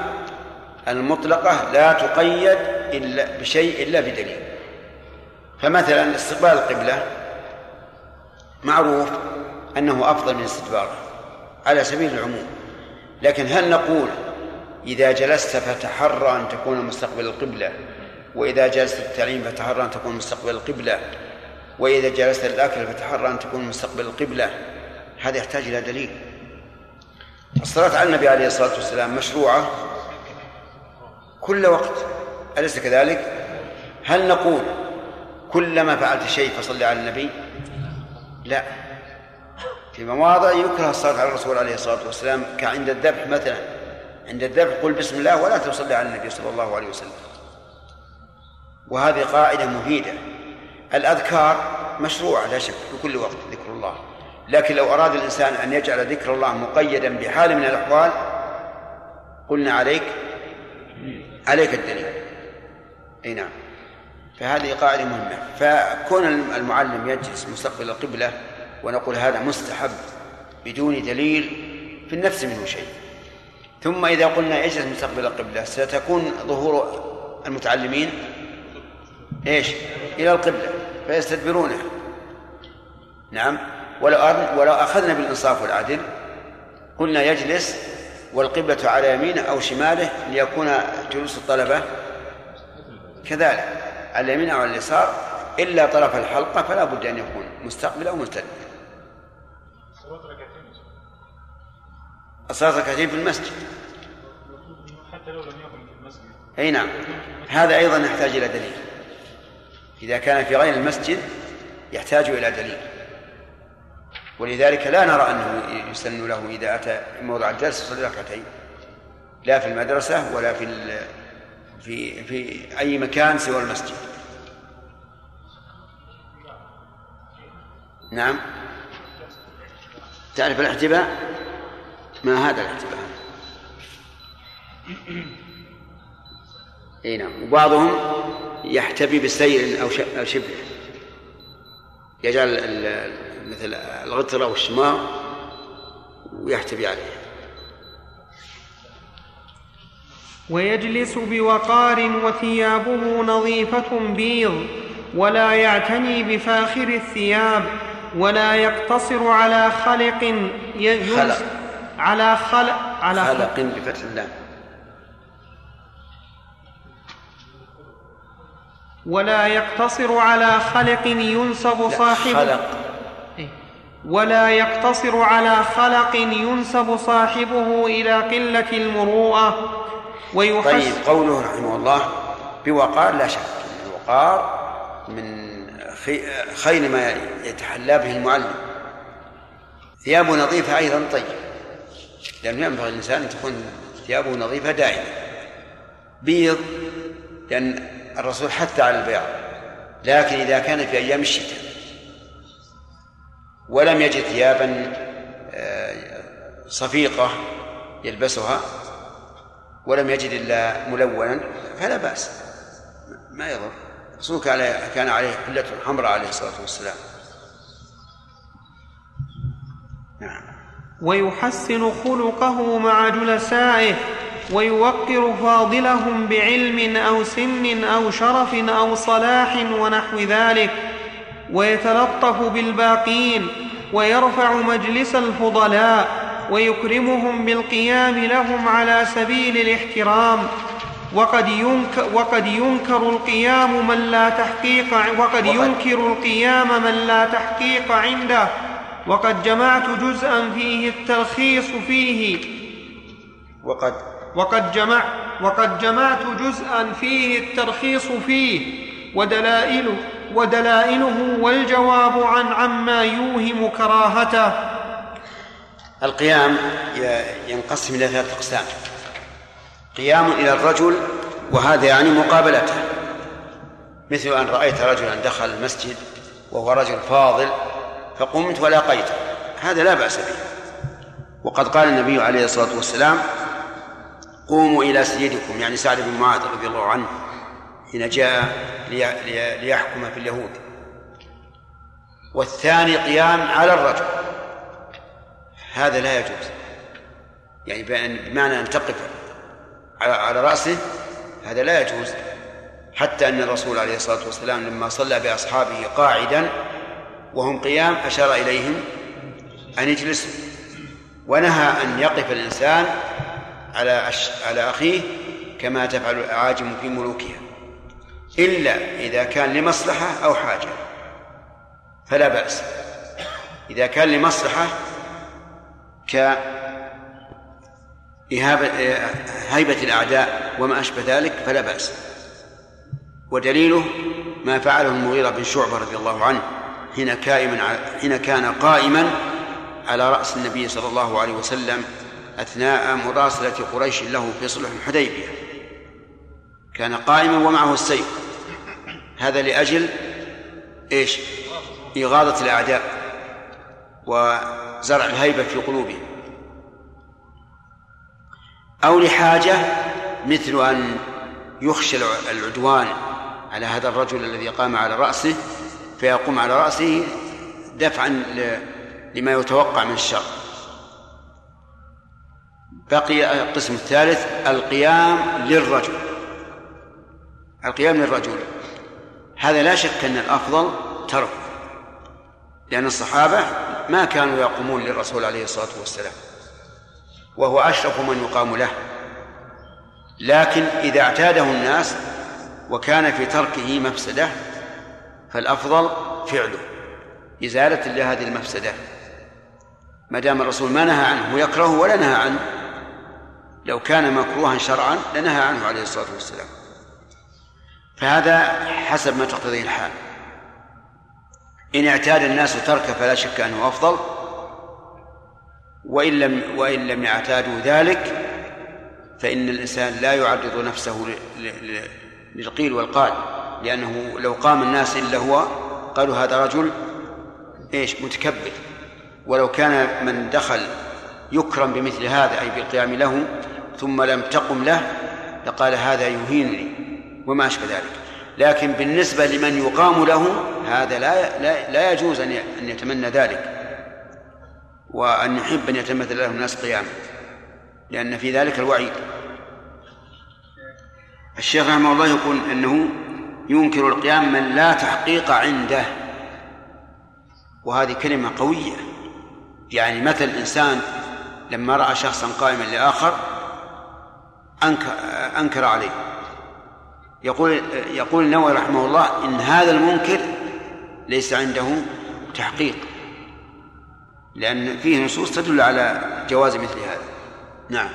المطلقة لا تقيد إلا بشيء إلا بدليل. فمثلا استقبال القبلة معروف أنه أفضل من استدباره على سبيل العموم لكن هل نقول إذا جلست فتحرى أن تكون مستقبل القبلة وإذا جلست التعليم فتحرى أن تكون مستقبل القبلة وإذا جلست الأكل فتحرى أن تكون مستقبل القبلة هذا يحتاج إلى دليل الصلاة على النبي عليه الصلاة والسلام مشروعة كل وقت أليس كذلك؟ هل نقول كلما فعلت شيء فصل على النبي؟ لا. في مواضع يكره الصلاة على الرسول عليه الصلاة والسلام كعند الذبح مثلا. عند الذبح قل بسم الله ولا تصلي على النبي صلى الله عليه وسلم. وهذه قاعدة مفيدة. الأذكار مشروعة لا شك في كل وقت ذكر الله. لكن لو أراد الإنسان أن يجعل ذكر الله مقيدا بحال من الأحوال قلنا عليك عليك الدليل. أي نعم. فهذه قاعدة مهمة. فكون المعلم يجلس مستقبل القبلة ونقول هذا مستحب بدون دليل في النفس منه شيء. ثم إذا قلنا اجلس مستقبل القبلة ستكون ظهور المتعلمين إيش؟ إلى القبلة فيستدبرونها نعم. ولو ولو أخذنا بالإنصاف والعدل قلنا يجلس والقبلة على يمينه أو شماله ليكون جلوس الطلبة كذلك. على اليمين أو على اليسار إلا طرف الحلقة فلا بد أن يكون مستقبل أو مستدبر. الصلاة ركعتين في المسجد. حتى لو لم يكن في المسجد. أي نعم. هذا أيضا يحتاج إلى دليل. إذا كان في غير المسجد يحتاج إلى دليل. ولذلك لا نرى أنه يسن له إذا أتى موضع الجلسة يصلي ركعتين لا في المدرسة ولا في في في أي مكان سوى المسجد. نعم. تعرف الاحتباء؟ ما هذا الاحتباء؟ إي نعم. وبعضهم يحتبي بسير أو شبه. يجعل مثل الغترة والشمار ويحتبي عليه. ويجلس بوقار وثيابه نظيفة بيض ولا يعتني بفاخر الثياب ولا يقتصر على خلق يجلس خلق. على خلق على خلق بفتح اللام ولا يقتصر على خلق ينسب صاحبه خلق إيه. ولا يقتصر على خلق ينسب صاحبه إلى قلة المروءة ويحس طيب قوله رحمه الله بوقار لا شك. الوقار من خي- خير ما يتحلى به المعلم. ثيابه نظيفة أيضا طيب. لأنه ينبغي الإنسان أن تكون ثيابه نظيفة دائما. بيض لأن الرسول حث على البياض. لكن إذا كان في أيام الشتاء ولم يجد ثيابا آه، صفيقة يلبسها ولم يجد إلا ملونا فلا بأس. ما يضر. الرسول كان عليه حلة حمراء عليه الصلاة والسلام. نعم. ويحسن خلقه مع جلسائه ويوقر فاضلهم بعلم أو سن أو شرف أو صلاح ونحو ذلك. ويتلطف بالباقين ويرفع مجلس الفضلاء. ويكرمهم بالقيام لهم على سبيل الاحترام. وقد ينكر, وقد ينكر القيام من لا تحقيق وقد ينكر القيام من لا تحقيق عنده. وقد جمعت جزءا فيه التلخيص فيه. وقد وقد جمع وقد جمعت جزءا فيه الترخيص فيه. ودلائله ودلائله والجواب عن عما يوهم كراهته. القيام ينقسم إلى ثلاثة أقسام. قيام إلى الرجل وهذا يعني مقابلته. مثل أن رأيت رجلا دخل المسجد وهو رجل فاضل فقمت ولاقيته. هذا لا بأس به. وقد قال النبي عليه الصلاة والسلام قوموا إلى سيدكم. يعني سعد بن معاذ رضي الله عنه حين جاء لي- لي- ليحكم في اليهود. والثاني قيام على الرجل. هذا لا يجوز. يعني بمعنى أن تقف على على رأسه هذا لا يجوز. حتى أن الرسول عليه الصلاة والسلام لما صلى بأصحابه قاعدا وهم قيام أشار إليهم أن يجلسوا. ونهى أن يقف الإنسان على أش... على أخيه كما تفعل الأعاجم في ملوكها. إلا إذا كان لمصلحة أو حاجة. فلا بأس. إذا كان لمصلحة ك إهابة هيبة الأعداء وما أشبه ذلك فلا بأس. ودليله ما فعله المغيرة بن شعبة رضي الله عنه حين كائما حين كان قائما على رأس النبي صلى الله عليه وسلم أثناء مراسلة قريش له في صلح الحديبية. كان قائما ومعه السيف. هذا لأجل إيش؟ إغاظة الأعداء. وزرع الهيبة في قلوبهم أو لحاجة مثل أن يخشى العدوان على هذا الرجل الذي قام على رأسه فيقوم على رأسه دفعا لما يتوقع من الشر. بقي القسم الثالث القيام للرجل. القيام للرجل. هذا لا شك أن الأفضل ترك لأن الصحابة ما كانوا يقومون للرسول عليه الصلاة والسلام. وهو أشرف من يقام له. لكن إذا اعتاده الناس وكان في تركه مفسدة فالأفضل فعله إزالة لهذه المفسدة. ما دام الرسول ما نهى عنه ويكرهه ولا نهى عنه. لو كان مكروها شرعا لنهى عنه عليه الصلاة والسلام. فهذا حسب ما تقتضيه الحال. إن اعتاد الناس تركه فلا شك أنه أفضل. وإن لم وإن لم يعتادوا ذلك فإن الإنسان لا يعرض نفسه للقيل والقال. لأنه لو قام الناس إلا هو قالوا هذا رجل إيش متكبر. ولو كان من دخل يكرم بمثل هذا أي بالقيام له ثم لم تقم له لقال هذا يهينني وما أشبه ذلك. لكن بالنسبة لمن يقام له هذا لا لا, لا يجوز أن أن يتمنى ذلك وأن يحب أن يتمثل له الناس قياما لأن في ذلك الوعيد. الشيخ رحمه الله يقول أنه ينكر القيام من لا تحقيق عنده وهذه كلمة قوية. يعني مثل إنسان لما رأى شخصا قائما لآخر أنكر, أنكر عليه. يقول يقول النووي رحمه الله إن هذا المنكر ليس عنده تحقيق لأن فيه نصوص تدل على جواز مثل هذا. نعم.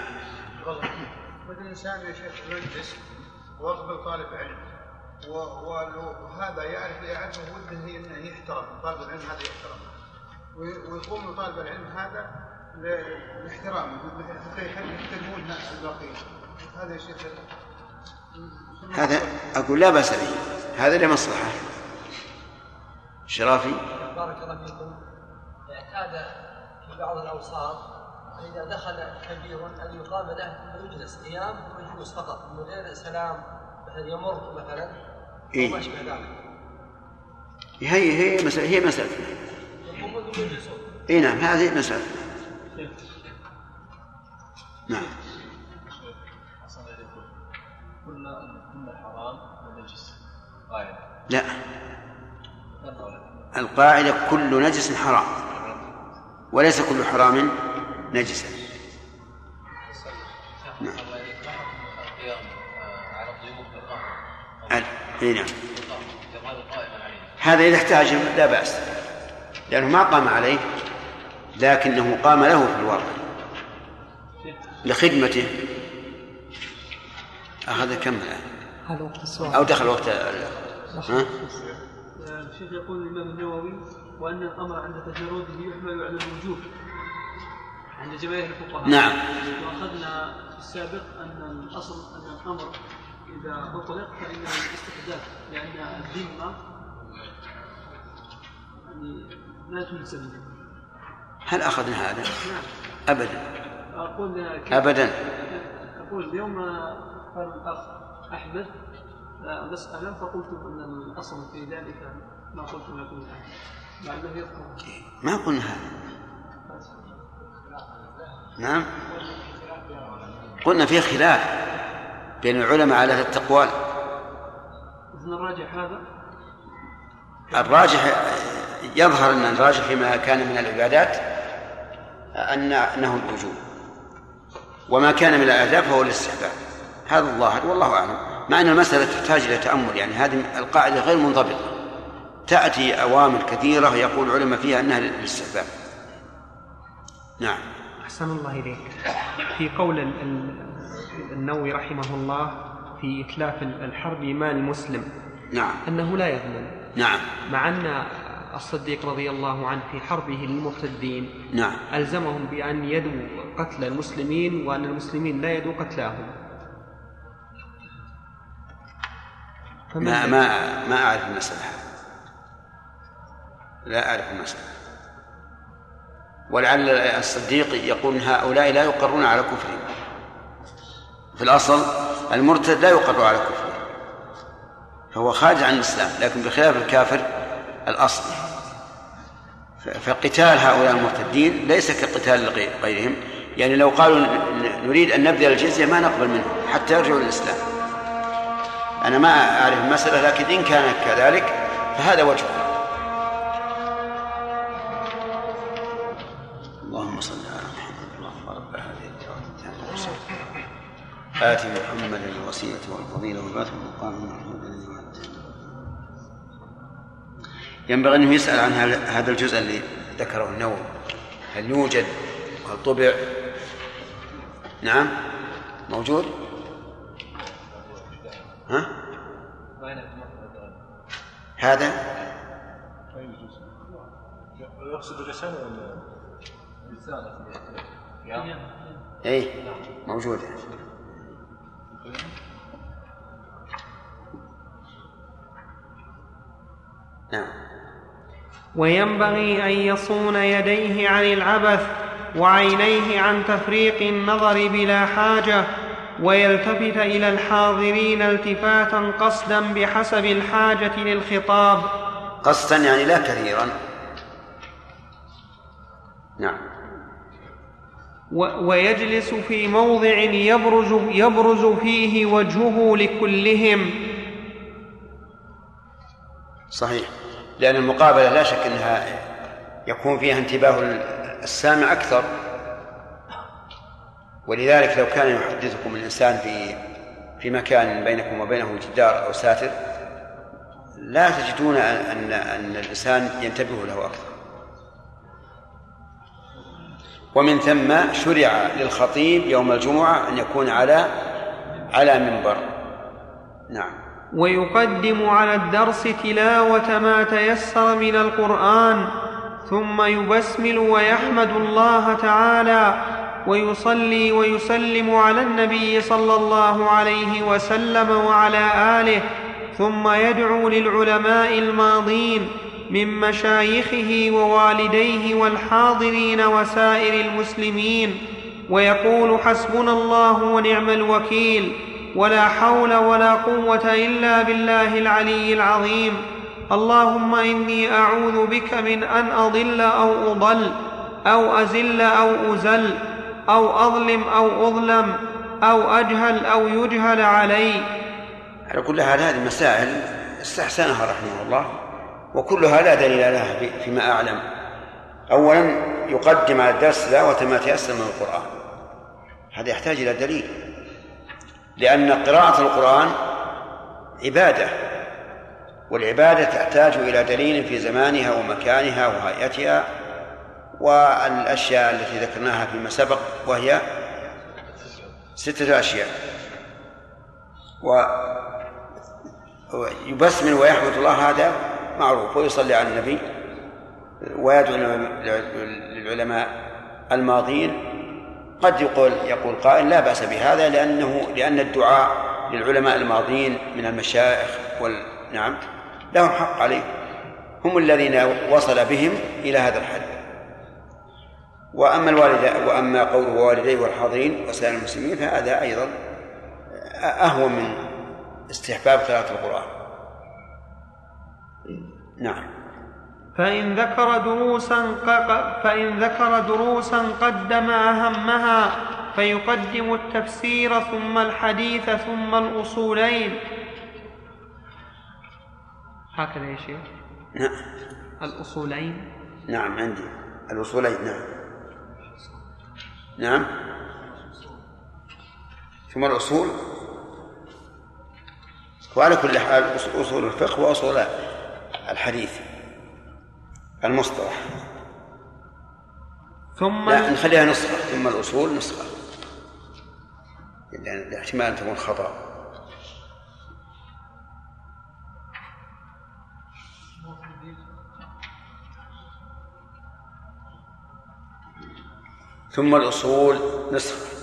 مثل الإنسان يا شيخ يجلس ويقبل طالب علم وهذا يعرف يعرف وده إنه يحترم طالب العلم هذا يحترم. ويقوم طالب العلم هذا لاحترامه يحترمون الباقيين. هذا يا شيخ هذا أقول لا بأس به. هذا لمصلحة. شرافي. بارك الله فيكم. اعتاد في بعض الأوساط إذا دخل كبير أن يقام له ويجلس قيام ويجلس فقط. من غير سلام مثلا يمر مثلا. إيه؟ وما أشبه ذلك. هي هي مسألة هي مسألة. يقومون ويجلسون اي نعم هذه مسألة. نعم. قلنا ان كل حرام ونجس قاعدة. لا. القاعدة كل نجس حرام. وليس كل حرام نجسا نعم. إي نعم. هذا إذا احتاج لا بأس. لأنه ما قام عليه لكنه قام له في الواقع لخدمته. أخذ كم؟ الآن هذا وقت السؤال. أو دخل وقت؟ الشيخ يقول الإمام النووي وأن الأمر عند تجرده يحمل على الوجوب عند جماهير الفقهاء. نعم. وأخذنا في السابق أن الأصل أن الأمر إذا أطلق فإنه الاستحداث لأن الذمة يعني لا تلزم هل أخذنا هذا؟ نعم. أبدا. أقول أبدا. أقول اليوم قال الأخ أحمد آه، بس أعلم فقلت أن الأصل في ذلك ما قلت لكم الآن. أنه يذكر ما قلنا هذا؟ نعم. قلنا في خلاف بين العلماء على هذا التقوال إذن الراجح هذا؟ الراجح يظهر أن الراجح فيما كان من العبادات أن أنه الوجوب وما كان من الآداب فهو الاستحباب. هذا الظاهر والله أعلم. مع أن المسألة تحتاج إلى تأمل يعني هذه القاعدة غير منضبطة. تأتي أوامر كثيرة يقول العلماء فيها أنها للاستحباب نعم. أحسن الله إليك. في قول ال- ال- النووي رحمه الله في إتلاف الحرب مال المسلم نعم. أنه لا يضمن. نعم. مع أن الصديق رضي الله عنه في حربه للمرتدين نعم. ألزمهم بأن يدوا قتل المسلمين وأن المسلمين لا يدوا قتلاهم. ما ما ما أعرف المسألة. لا أعرف المسألة. ولعل الصديق يقول هؤلاء لا يقرون على كفرهم. في الأصل المرتد لا يقر على كفره فهو خارج عن الإسلام لكن بخلاف الكافر الأصل. فقتال هؤلاء المرتدين ليس كقتال غيرهم. يعني لو قالوا نريد أن نبذل الجزية ما نقبل منهم حتى يرجعوا للإسلام. أنا ما أعرف المسألة لكن إن كان كذلك فهذا وجهه اللهم صل على محمد اللهم رب هذه الدعوة آت محمدا الوسيلة والفضيلة والبعث المقام محمود ينبغي أنه يسأل عن هذا الجزء اللي ذكره النووي. هل يوجد وهل طبع؟ نعم. موجود؟ ها؟ هذا؟ يقصد الرسالة ولا رسالة اي موجودة نعم. وينبغي أن يصون يديه عن العبث وعينيه عن تفريق النظر بلا حاجة. ويلتفت إلى الحاضرين التفاتا قصدا بحسب الحاجة للخطاب. قصدا يعني لا كثيرا. نعم. ويجلس في موضع يبرز, يبرز فيه وجهه لكلهم. صحيح. لأن المقابلة لا شك أنها يكون فيها انتباه السامع أكثر. ولذلك لو كان يحدثكم الإنسان في في مكان بينكم وبينه جدار أو ساتر لا تجدون أن أن الإنسان ينتبه له أكثر. ومن ثم شرع للخطيب يوم الجمعة أن يكون على على منبر. نعم. ويقدم على الدرس تلاوة ما تيسر من القرآن ثم يبسمل ويحمد الله تعالى ويصلي ويسلم على النبي صلى الله عليه وسلم وعلى آله ثم يدعو للعلماء الماضين من مشايخه ووالديه والحاضرين وسائر المسلمين ويقول حسبنا الله ونعم الوكيل ولا حول ولا قوة إلا بالله العلي العظيم. اللهم إني أعوذ بك من أن أضل أو أضل أو أزل أو أزل. أو أظلم أو أظلم أو أجهل أو يجهل علي. على كل حال هذه مسائل استحسنها رحمه الله وكلها لا دليل لها فيما أعلم. أولا يقدم على الدرس تلاوة ما تيسر من القرآن. هذا يحتاج إلى دليل. لأن قراءة القرآن عبادة والعبادة تحتاج إلى دليل في زمانها ومكانها وهيئتها. والأشياء التي ذكرناها فيما سبق وهي ستة أشياء. و يبسمل ويحمد الله هذا معروف ويصلي على النبي ويدعو للعلماء الماضين قد يقول يقول قائل لا بأس بهذا لأنه لأن الدعاء للعلماء الماضين من المشايخ وال نعم لهم حق عليه. هم الذين وصل بهم إلى هذا الحد. وأما الوالد وأما قوله والديه والحاضرين وسائر المسلمين فهذا أيضا أهون من استحباب قراءة القرآن. نعم. فإن ذكر دروسا فإن ذكر دروسا قدم أهمها فيقدم التفسير ثم الحديث ثم الأصولين. هكذا يا شيخ. نعم. الأصولين. نعم عندي. الأصولين نعم. نعم. ثم الأصول. وعلى كل حال أصول الفقه وأصول الحديث المصطلح. ثم لا نخليها نسخة ثم الأصول نسخة. يعني احتمال أن تكون خطأ. ثم الأصول نسخة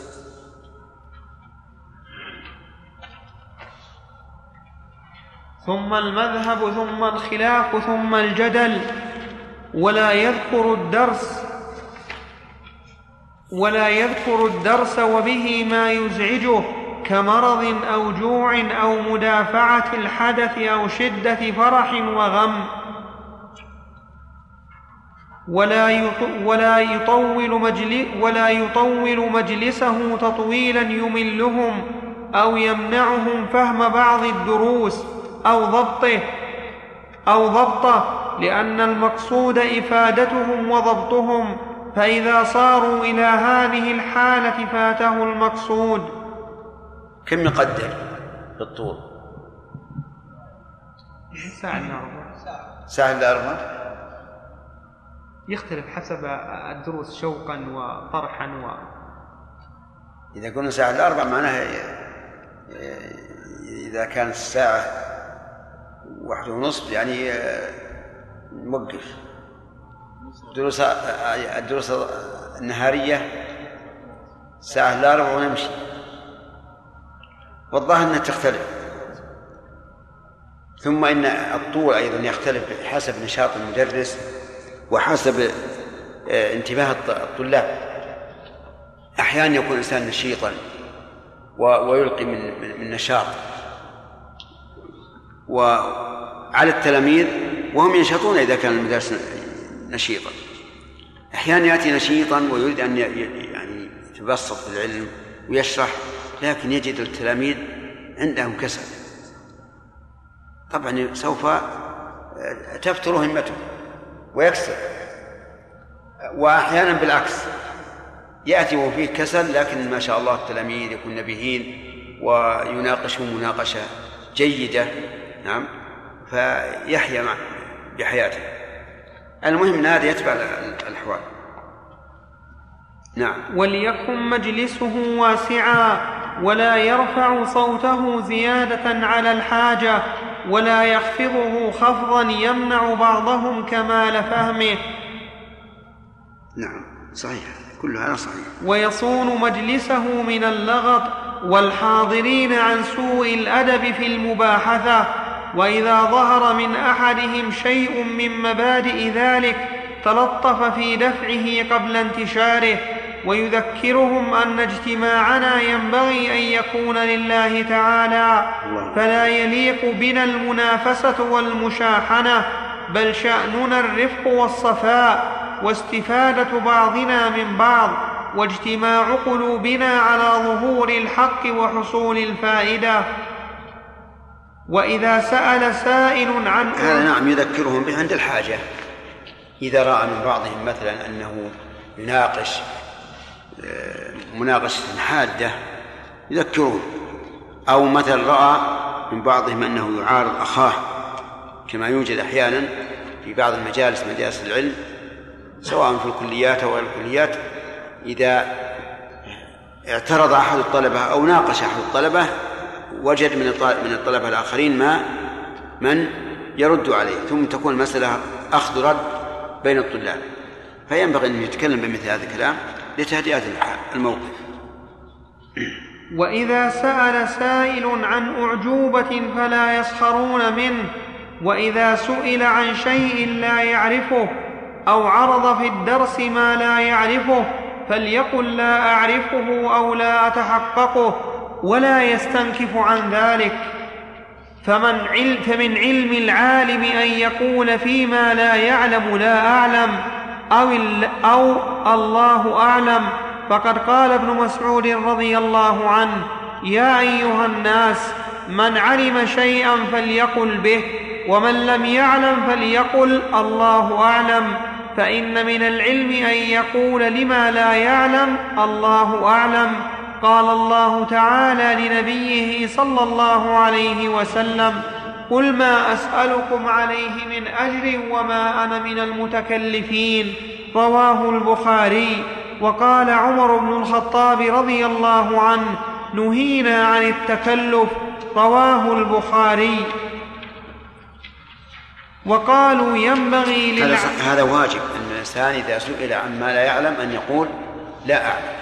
ثم المذهب ثم الخلاف ثم الجدل ولا يذكر الدرس ولا يذكر الدرس وبه ما يزعجه كمرض أو جوع أو مدافعة الحدث أو شدة فرح وغم. ولا يط- ولا يطول مجل ولا يطول مجلسه تطويلا يملهم أو يمنعهم فهم بعض الدروس أو ضبطه أو ضبطه لأن المقصود إفادتهم وضبطهم فإذا صاروا إلى هذه الحالة فاته المقصود. كم يقدر بالطول؟ ربع ساعة إلا أربع يختلف حسب الدروس شوقا وطرحا و إذا قلنا ساعة إلا أربع معناها إذا كانت الساعة واحدة ونصف يعني نوقف دروس الدروس النهارية ساعة إلا أربع ونمشي. والظاهر أنها تختلف. ثم إن الطول أيضا يختلف بحسب نشاط المدرس. وحسب آه، انتباه الط- الطلاب. أحيانا يكون الإنسان نشيطا ويلقي من من- نشاط. وعلى التلاميذ وهم ينشطون إذا كان المدرس نشيطا. أحيانا يأتي نشيطا ويريد أن يعني يتبسط في العلم ويشرح لكن يجد التلاميذ عندهم كسل. طبعا سوف تفتر همته. ويكسر. وأحيانا بالعكس يأتي وهو فيه كسل لكن ما شاء الله التلاميذ يكون نبيهين ويناقشون مناقشة جيدة نعم فيحيا مع بحياته. المهم أن هذا يتبع الأحوال. نعم. وليكن مجلسه واسعا ولا يرفع صوته زيادة على الحاجة. ولا يخفضه خفضا يمنع بعضهم كمال فهمه. نعم صحيح. كل هذا صحيح. ويصون مجلسه من اللغط والحاضرين عن سوء الأدب في المباحثة. وإذا ظهر من أحدهم شيء من مبادئ ذلك تلطف في دفعه قبل انتشاره. ويذكرهم أن اجتماعنا ينبغي أن يكون لله تعالى فلا يليق بنا المنافسة والمشاحنة بل شأننا الرفق والصفاء واستفادة بعضنا من بعض واجتماع قلوبنا على ظهور الحق وحصول الفائدة. وإذا سأل سائل عن هذا نعم يذكرهم عند الحاجة. إذا رأى من بعضهم مثلا أنه يناقش مناقشة حادة يذكرهم أو مثلا رأى من بعضهم أنه يعارض أخاه كما يوجد أحيانا في بعض المجالس مجالس العلم سواء في الكليات أو غير الكليات إذا اعترض أحد الطلبة أو ناقش أحد الطلبة وجد من من الطلبة الآخرين ما من يرد عليه ثم تكون المسألة أخذ رد بين الطلاب. فينبغي أن يتكلم بمثل هذا الكلام. لتهدئة الموقف. وإذا سأل سائل عن أعجوبة فلا يسخرون منه وإذا سئل عن شيء لا يعرفه أو عرض في الدرس ما لا يعرفه فليقل لا أعرفه أو لا أتحققه ولا يستنكف عن ذلك. فمن عل فمن علم العالم أن يقول فيما لا يعلم لا أعلم. ال أو الله أعلم. فقد قال ابن مسعود رضي الله عنه يا أيها الناس من علم شيئا فليقل به ومن لم يعلم فليقل الله أعلم. فإن من العلم أن يقول لما لا يعلم الله أعلم. قال الله تعالى لنبيه صلى الله عليه وسلم قل ما أسألكم عليه من أجر وما أنا من المتكلفين. رواه البخاري. وقال عمر بن الخطاب رضي الله عنه نهينا عن التكلف. رواه البخاري. وقالوا ينبغي للع... هذا واجب. أن الإنسان إذا سئل عما لا يعلم أن يقول لا أعلم.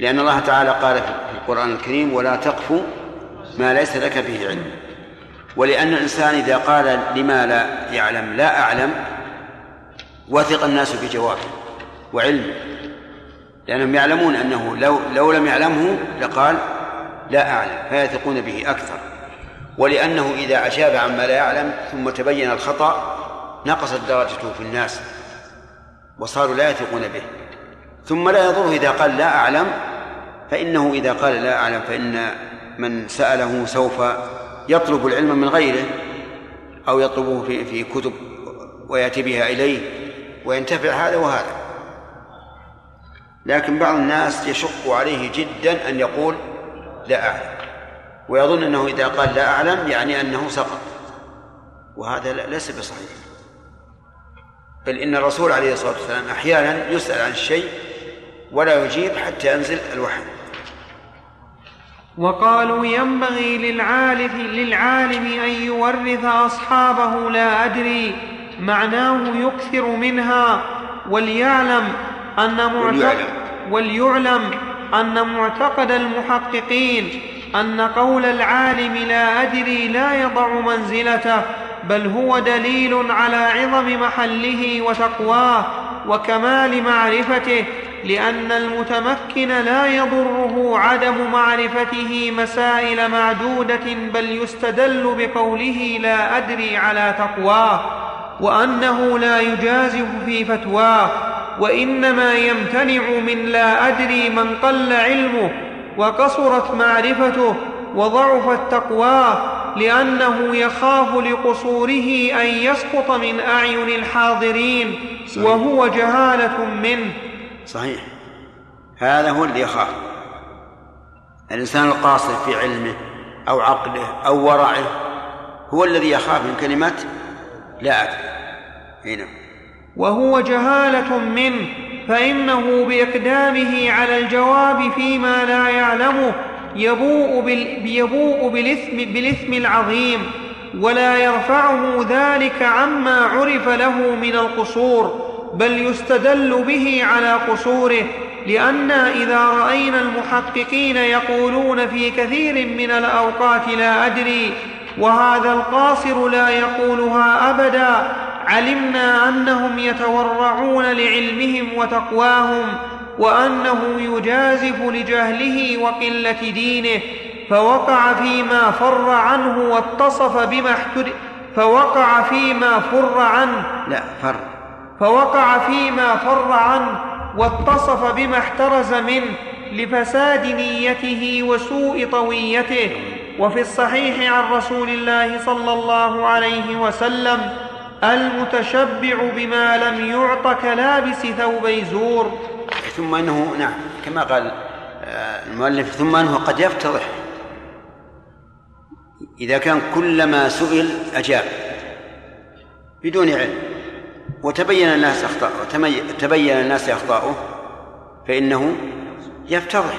لأن الله تعالى قال في القرآن الكريم ولا تقف ما ليس لك به علم. ولأن الإنسان إذا قال لما لا يعلم لا أعلم وثق الناس بجوابه وعلمه لأنهم يعلمون أنه لو لو لم يعلمه لقال لا أعلم فيثقون به أكثر. ولأنه إذا أجاب عما لا يعلم ثم تبين الخطأ نقصت درجته في الناس وصاروا لا يثقون به. ثم لا يضره إذا قال لا أعلم فإنه إذا قال لا أعلم فإن من سأله سوف يطلب العلم من غيره أو يطلبه في في كتب ويأتي بها إليه وينتفع هذا وهذا. لكن بعض الناس يشق عليه جدا أن يقول لا أعلم. ويظن أنه إذا قال لا أعلم يعني أنه سقط. وهذا ليس بصحيح. بل إن الرسول عليه الصلاة والسلام أحيانا يسأل عن الشيء ولا يجيب حتى ينزل الوحي. وقالوا ينبغي للعالم للعالم أن يورث أصحابه لا أدري معناه يكثر منها وليعلم أن معتقد وليعلم أن معتقد المحققين أن قول العالم لا أدري لا يضع منزلته بل هو دليل على عظم محله وتقواه وكمال معرفته لأن المتمكن لا يضره عدم معرفته مسائل معدودة بل يستدل بقوله لا أدري على تقواه وأنه لا يجازف في فتواه وإنما يمتنع من لا أدري من قل علمه وقصرت معرفته وضعفت تقواه لأنه يخاف لقصوره أن يسقط من أعين الحاضرين. وهو جهالة منه صحيح. هذا هو اللي يخاف. الإنسان القاصر في علمه أو عقله أو ورعه هو الذي يخاف من كلمة لا أدري. هنا وهو جهالة منه فإنه بإقدامه على الجواب فيما لا يعلمه يبوء, بال... يبوء بالإثم... بالإثم العظيم ولا يرفعه ذلك عما عرف له من القصور. بل يستدل به على قصوره لأنا إذا رأينا المحققين يقولون في كثير من الأوقات لا أدري وهذا القاصر لا يقولها أبدا علمنا أنهم يتورعون لعلمهم وتقواهم وأنه يجازف لجهله وقلة دينه فوقع فيما فر عنه واتصف بما احتر فوقع فيما فر عنه. لا فر. فوقع فيما فر عنه واتصف بما احترز منه لفساد نيته وسوء طويته. وفي الصحيح عن رسول الله صلى الله عليه وسلم المتشبع بما لم يعط كلابس ثوبي زور ثم أنه نعم كما قال آه، المؤلف ثم أنه قد يفتضح. إذا كان كلما سئل أجاب بدون علم. وتبين الناس اخطاء تبين الناس أخطاؤه فإنه يفتضح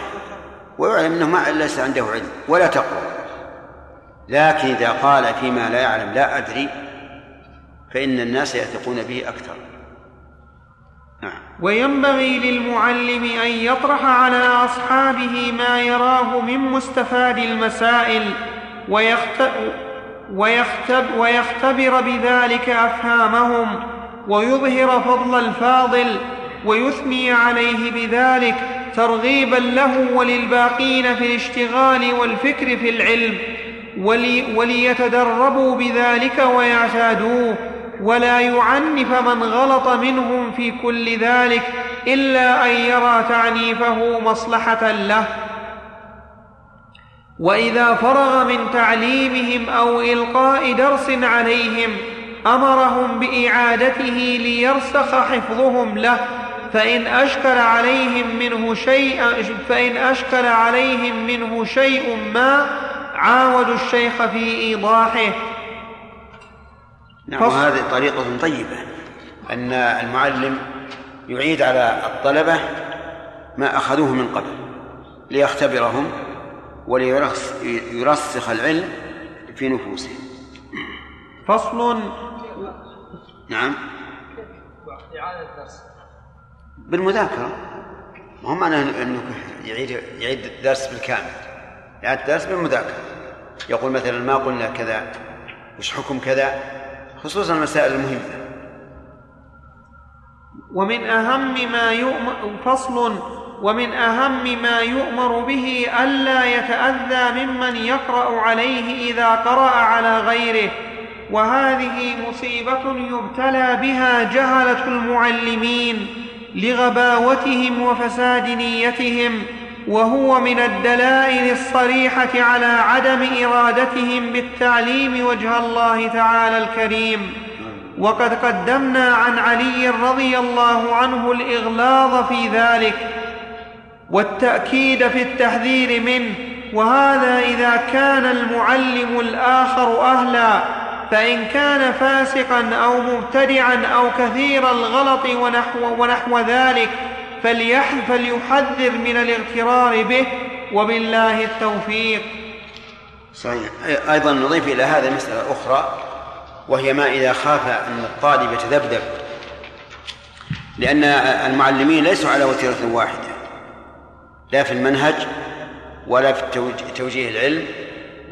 ويعلم إنه ما ليس عنده علم ولا تقوى لكن إذا قال فيما لا يعلم لا أدري فإن الناس يثقون به أكثر نعم. وينبغي للمعلم أن يطرح على أصحابه ما يراه من مستفاد المسائل ويخت... ويختب... ويختبر بذلك أفهامهم ويظهر فضل الفاضل ويثني عليه بذلك ترغيبا له وللباقين في الاشتغال والفكر في العلم. ولي وليتدربوا بذلك ويعتادوه. ولا يعنف من غلط منهم في كل ذلك إلا أن يرى تعنيفه مصلحة له. وإذا فرغ من تعليمهم أو إلقاء درس عليهم أمرهم بإعادته ليرسخ حفظهم له فإن اشكل عليهم منه شيء فإن اشكل عليهم منه شيء ما عاودوا الشيخ في إيضاحه. نعم وهذه طريقة طيبة أن المعلم يعيد على الطلبة ما أخذوه من قبل ليختبرهم وليرسخ العلم في نفوسهم فصل نعم. إعادة الدرس. بالمذاكرة. ما هو معنى أنه يعيد يعيد الدرس بالكامل. يعيد الدرس بالمذاكرة. يقول مثلا ما قلنا كذا وش حكم كذا؟ خصوصا المسائل المهمة. ومن أهم ما يؤمر فصل ومن أهم ما يؤمر به ألا يتأذى ممن يقرأ عليه إذا قرأ على غيره. وهذه مصيبة يبتلى بها جهلة المعلمين لغباوتهم وفساد نيتهم وهو من الدلائل الصريحة على عدم إرادتهم بالتعليم وجه الله تعالى الكريم. وقد قدمنا عن علي رضي الله عنه الإغلاظ في ذلك والتأكيد في التحذير منه وهذا إذا كان المعلم الآخر أهلا فإن كان فاسقا أو مبتدعا أو كثير الغلط ونحو, ونحو ذلك فليحذر من الاغترار به وبالله التوفيق. صحيح. أيضا نضيف إلى هذا مسألة أخرى وهي ما إذا خاف أن الطالب يتذبذب لأن المعلمين ليسوا على وتيرة واحدة لا في المنهج ولا في توجيه العلم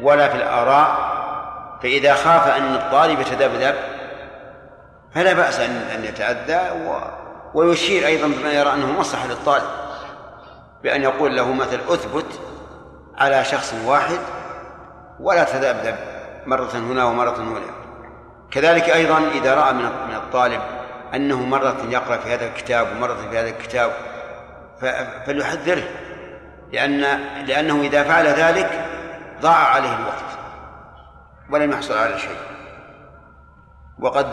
ولا في الآراء فإذا خاف أن الطالب يتذبذب فلا بأس أن أن يتأذى و ويشير أيضا بما يرى أنه مصلحة للطالب. بأن يقول له مثل أثبت على شخص واحد ولا تذبذب مرة هنا ومرة هنا. كذلك أيضا إذا رأى من من الطالب أنه مرة يقرأ في هذا الكتاب ومرة في هذا الكتاب فليحذره لأن لأنه إذا فعل ذلك ضاع عليه الوقت. ولم يحصل على شيء. وقد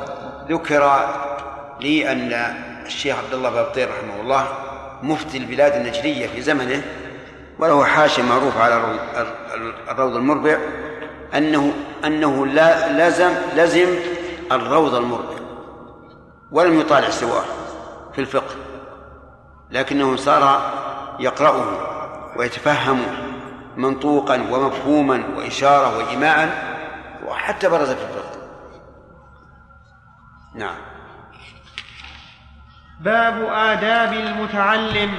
ذكر لي أن الشيخ عبد الله بابطير رحمه الله مفتي البلاد النجدية في زمنه وله حاشية معروف على الروض المربع أنه أنه لا لزم لزم الروض المربع ولم يطالع سواه في الفقه لكنه صار يقرأه ويتفهمه منطوقا ومفهوما وإشارة وإيماء وحتى برز في الفقه نعم. باب آداب المتعلم.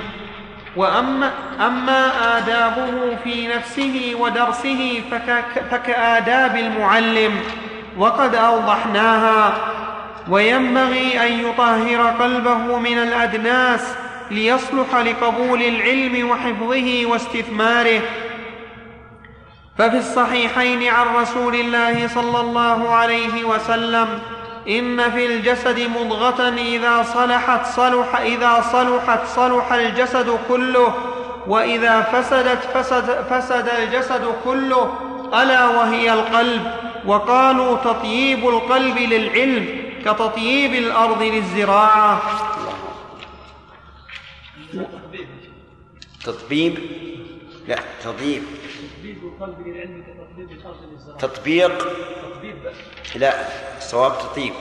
وأما أما آدابه في نفسه ودرسه فكآداب المعلم. وقد أوضحناها. وينبغي أن يطهر قلبه من الأدناس ليصلح لقبول العلم وحفظه واستثماره. ففي الصحيحين عن رسول الله صلى الله عليه وسلم إن في الجسد مضغة إذا صلحت صلح إذا صلحت صلح الجسد كله وإذا فسدت فسد, فسد الجسد كله ألا وهي القلب. وقالوا تطييب القلب للعلم كتطييب الأرض للزراعة. تطبيب لا تطيب تطبيب القلب للعلم كتطبيب الأرض للزراعة تطبيق؟ تطبيب بس. لا الصواب تطيب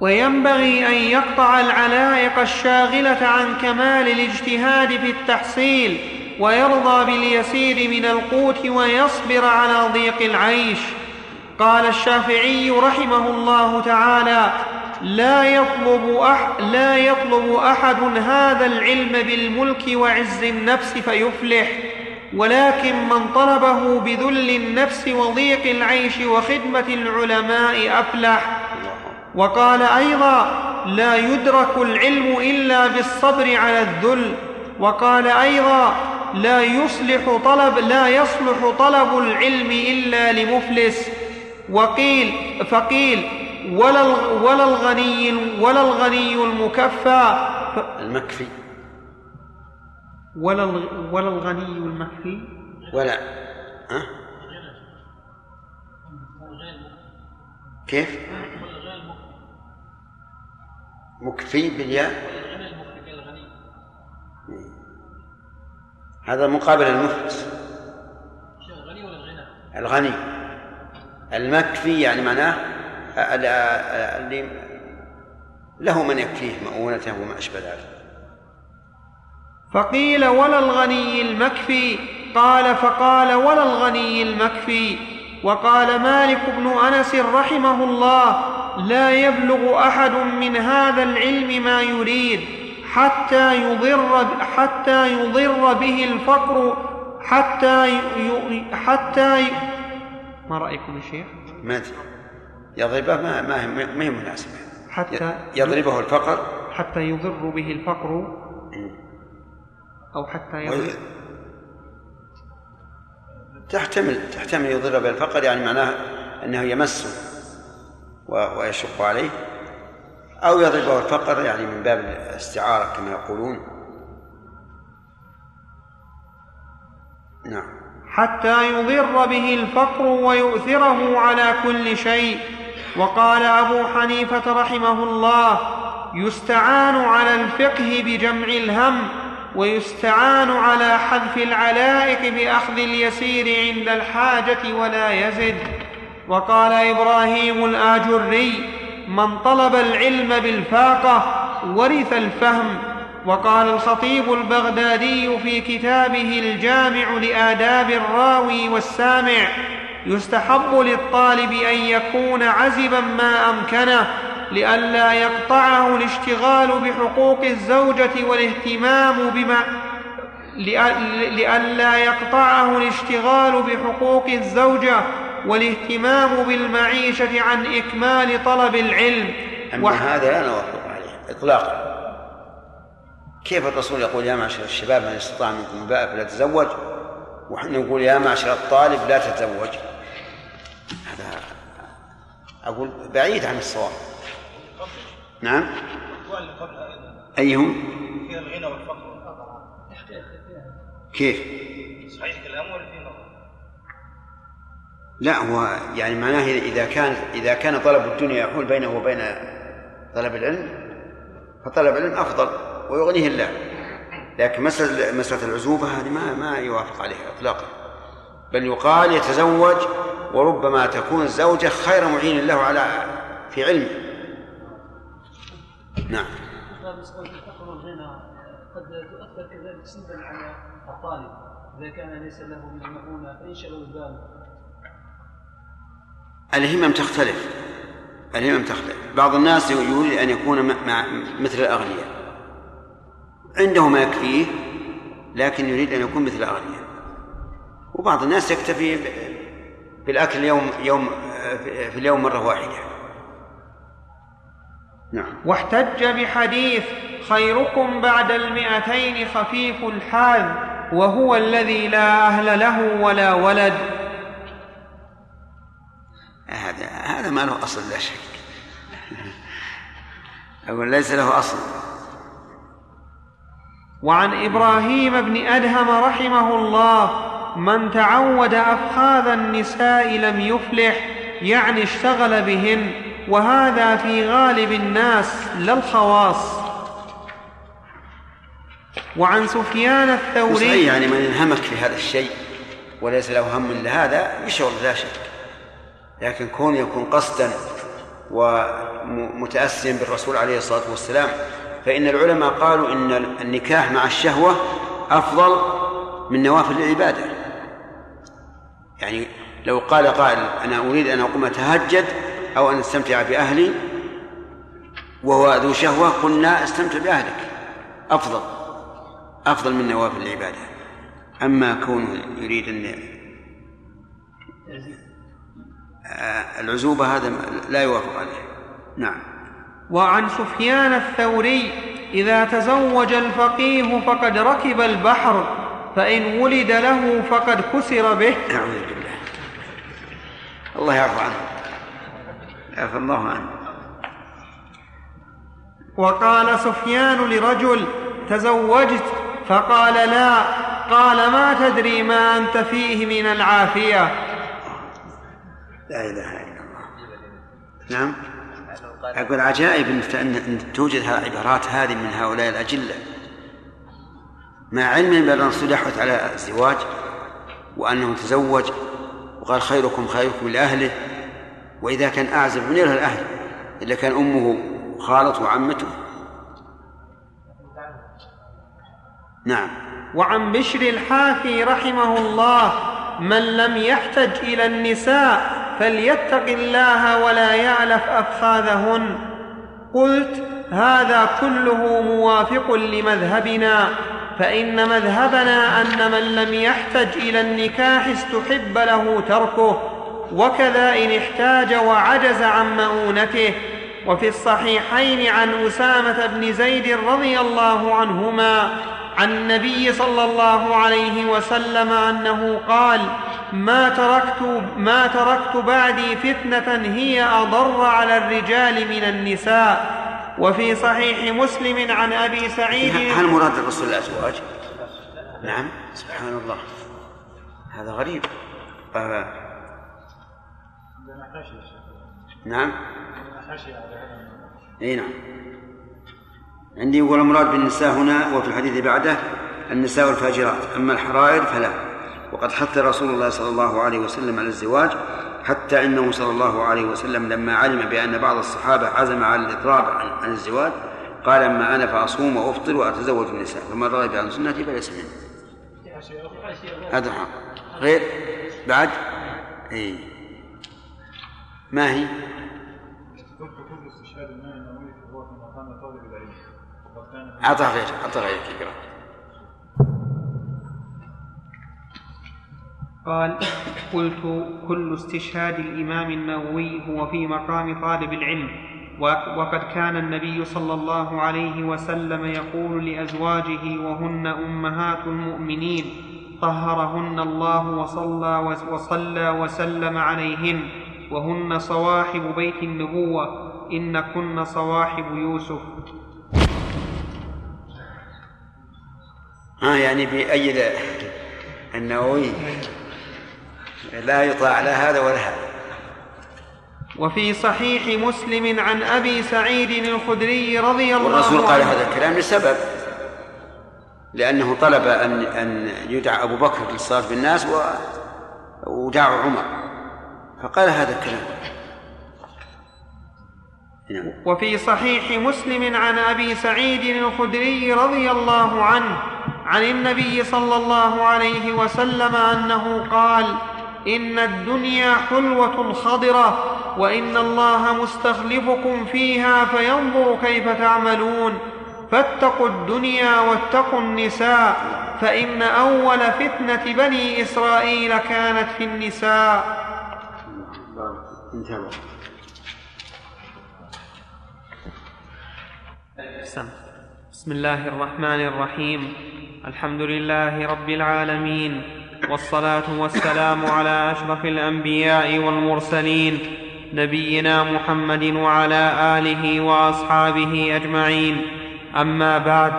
وينبغي أن يقطع العلائق الشاغلة عن كمال الاجتهاد في التحصيل ويرضى باليسير من القوت ويصبر على ضيق العيش. قال الشافعي رحمه الله تعالى لا يطلب, أح لا يطلب أحد هذا العلم بالملك وعز النفس فيفلح. ولكن من طلبه بذل النفس وضيق العيش وخدمة العلماء أفلح. وقال أيضا لا يدرك العلم إلا بالصبر على الذل. وقال أيضا لا يصلح طلب لا يصلح طلب العلم إلا لمفلس. وقيل فقيل ولا ولا الغني ولا الغني المكفى. المكفي. ولا ولا الغني المكفي. ولا ها؟ كيف؟ مكفي بالياء؟ هذا مقابل المفلس الغني. المكفي يعني معناه اللي له من يكفيه مؤونته وما أشبه ذلك. فقيل ولا الغني المكفي؟ قال فقال ولا الغني المكفي؟ وقال مالك بن أنس رحمه الله لا يبلغ أحد من هذا العلم ما يريد حتى يضر حتى يضر به الفقر حتى حتى ما رأيكم يا شيخ؟ ما يضربه ما ما هي ما هي مناسبة. حتى يضربه الفقر. حتى يضر به الفقر. أو حتى يضر تحتمل تحتمل يضر بالفقر يعني معناه أنه يمسه ويشق عليه. أو يضربه الفقر يعني من باب الاستعارة كما يقولون. نعم. حتى يضر به الفقر ويؤثره على كل شيء. وقال أبو حنيفة رحمه الله يستعان على الفقه بجمع الهم ويستعان على حذف العلائق بأخذ اليسير عند الحاجة ولا يزد. وقال إبراهيم الآجري من طلب العلم بالفاقة ورث الفهم. وقال الخطيب البغدادي في كتابه الجامع لآداب الراوي والسامع يستحب للطالب أن يكون عزبا ما أمكنه لئلا يقطعه الاشتغال بحقوق الزوجة والاهتمام بما لئلا يقطعه الاشتغال بحقوق الزوجة والاهتمام بالمعيشة عن إكمال طلب العلم. أما هذا لا نوافق عليه إطلاقا. كيف الرسول يقول يا معشر الشباب من استطاع منكم الباء فليتزوج ونحن نقول يا معشر الطالب لا تتزوج. هذا أقول بعيد عن الصواب. نعم. أيهم؟ فيها الغنى والفقر. كيف؟ صحيح كلام ولا في لا هو يعني معناه إذا كان إذا كان طلب الدنيا يحول بينه وبين طلب العلم فطلب العلم أفضل ويغنيه الله. لكن مسألة مسألة العزوبة هذه ما ما يوافق عليها إطلاقا. بل يقال يتزوج وربما تكون الزوجة خير معين له على في علمه. نعم. مسألة الفقر والغنى قد تؤثر كذلك سلبا على الطالب إذا كان ليس له من المؤونة فينشغل البال الهمم تختلف. الهمم تختلف. بعض الناس يريد أن يكون مع مثل الأغنياء. عنده ما يكفيه لكن يريد أن يكون مثل الأغنياء. وبعض الناس يكتفي بالأكل يوم يوم في اليوم مرة واحدة. نعم. واحتج بحديث خيركم بعد المئتين خفيف الحاذ وهو الذي لا أهل له ولا ولد. هذا هذا ما له أصل لا شك. أقول ليس له أصل. وعن إبراهيم بن أدهم رحمه الله من تعود أفخاذ النساء لم يفلح يعني اشتغل بهن وهذا في غالب الناس لا الخواص. وعن سفيان الثوري صحيح يعني من انهمك في هذا الشيء وليس له هم الا هذا يشغل لا شك. لكن كون يكون قصدا ومتأسيا بالرسول عليه الصلاة والسلام فإن العلماء قالوا إن النكاح مع الشهوة أفضل من نوافل العبادة. يعني لو قال قائل أنا أريد أن أقوم أتهجد أو أن أستمتع بأهلي وهو ذو شهوة قلنا استمتع بأهلك. أفضل. أفضل من نوافل العبادة. أما كونه يريد أن العزوبة هذا لا يوافق عليه. نعم. وعن سفيان الثوري إذا تزوج الفقيه فقد ركب البحر. فإن ولد له فقد كسر به. أعوذ بالله. الله يعفو عنه. يعفو الله عنه. وقال سفيان لرجل تزوجت فقال لا. قال ما تدري ما أنت فيه من العافية. لا إله إلا الله. نعم. أقول عجائب أن توجد العبارات هذه من هؤلاء الأجلة. مع علم بأن الرسول يحث على الزواج وأنه تزوج وقال خيركم خيركم لأهله وإذا كان أعزب من الأهل إذا كان أمه خالته وعمته. نعم. وعن بشر الحافي رحمه الله من لم يحتج إلى النساء فليتق الله ولا يعلف أفخاذهن. قلت هذا كله موافق لمذهبنا. فإن مذهبنا أن من لم يحتج إلى النكاح استحب له تركه وكذا إن احتاج وعجز عن مؤونته. وفي الصحيحين عن أسامة بن زيد رضي الله عنهما عن النبي صلى الله عليه وسلم أنه قال ما تركت ما تركت بعدي فتنة هي أضر على الرجال من النساء. وفي صحيح مسلم عن أبي سعيد. هل مراد الرسول الأزواج؟ نعم سبحان الله. هذا غريب. آه. نعم. إي نعم. عندي يقول المراد بالنساء هنا وفي الحديث بعده النساء الفاجرات أما الحرائر فلا. وقد حث رسول الله صلى الله عليه وسلم على الزواج حتى إنه صلى الله عليه وسلم لما علم بأن بعض الصحابة عزم على الإضراب عن, عن الزواج قال أما أنا فأصوم وأفطر وأتزوج النساء فمن رغب عن سنتي فليس مني. هذا حق. غير؟ بعد؟ اي ما هي؟ أعطى غير أعطى غير يقرأ قال قلت كل استشهاد الإمام النووي هو في مقام طالب العلم وقد كان النبي صلى الله عليه وسلم يقول لأزواجه وهن أمهات المؤمنين طهرهن الله وصلى وصلى وسلم عليهن وهن صواحب بيت النبوة إن كن صواحب يوسف. ها يعني بأيد النووي؟ لا يطاع لا هذا ولا هذا. وفي صحيح مسلم عن أبي سعيد الخدري رضي الله عنه والرسول قال هذا الكلام لسبب لأنه طلب أن أن يدعى أبو بكر للصلاه بالناس و ودعوا عمر. فقال هذا الكلام. نعم. وفي صحيح مسلم عن أبي سعيد الخدري رضي الله عنه عن النبي صلى الله عليه وسلم أنه قال إن الدنيا حلوة خضرة وإن الله مستخلفكم فيها فينظر كيف تعملون فاتقوا الدنيا واتقوا النساء فإن أول فتنة بني إسرائيل كانت في النساء. بسم الله الرحمن الرحيم. الحمد لله رب العالمين. والصلاة والسلام على أشرف الأنبياء والمرسلين نبينا محمد وعلى آله وأصحابه أجمعين. أما بعد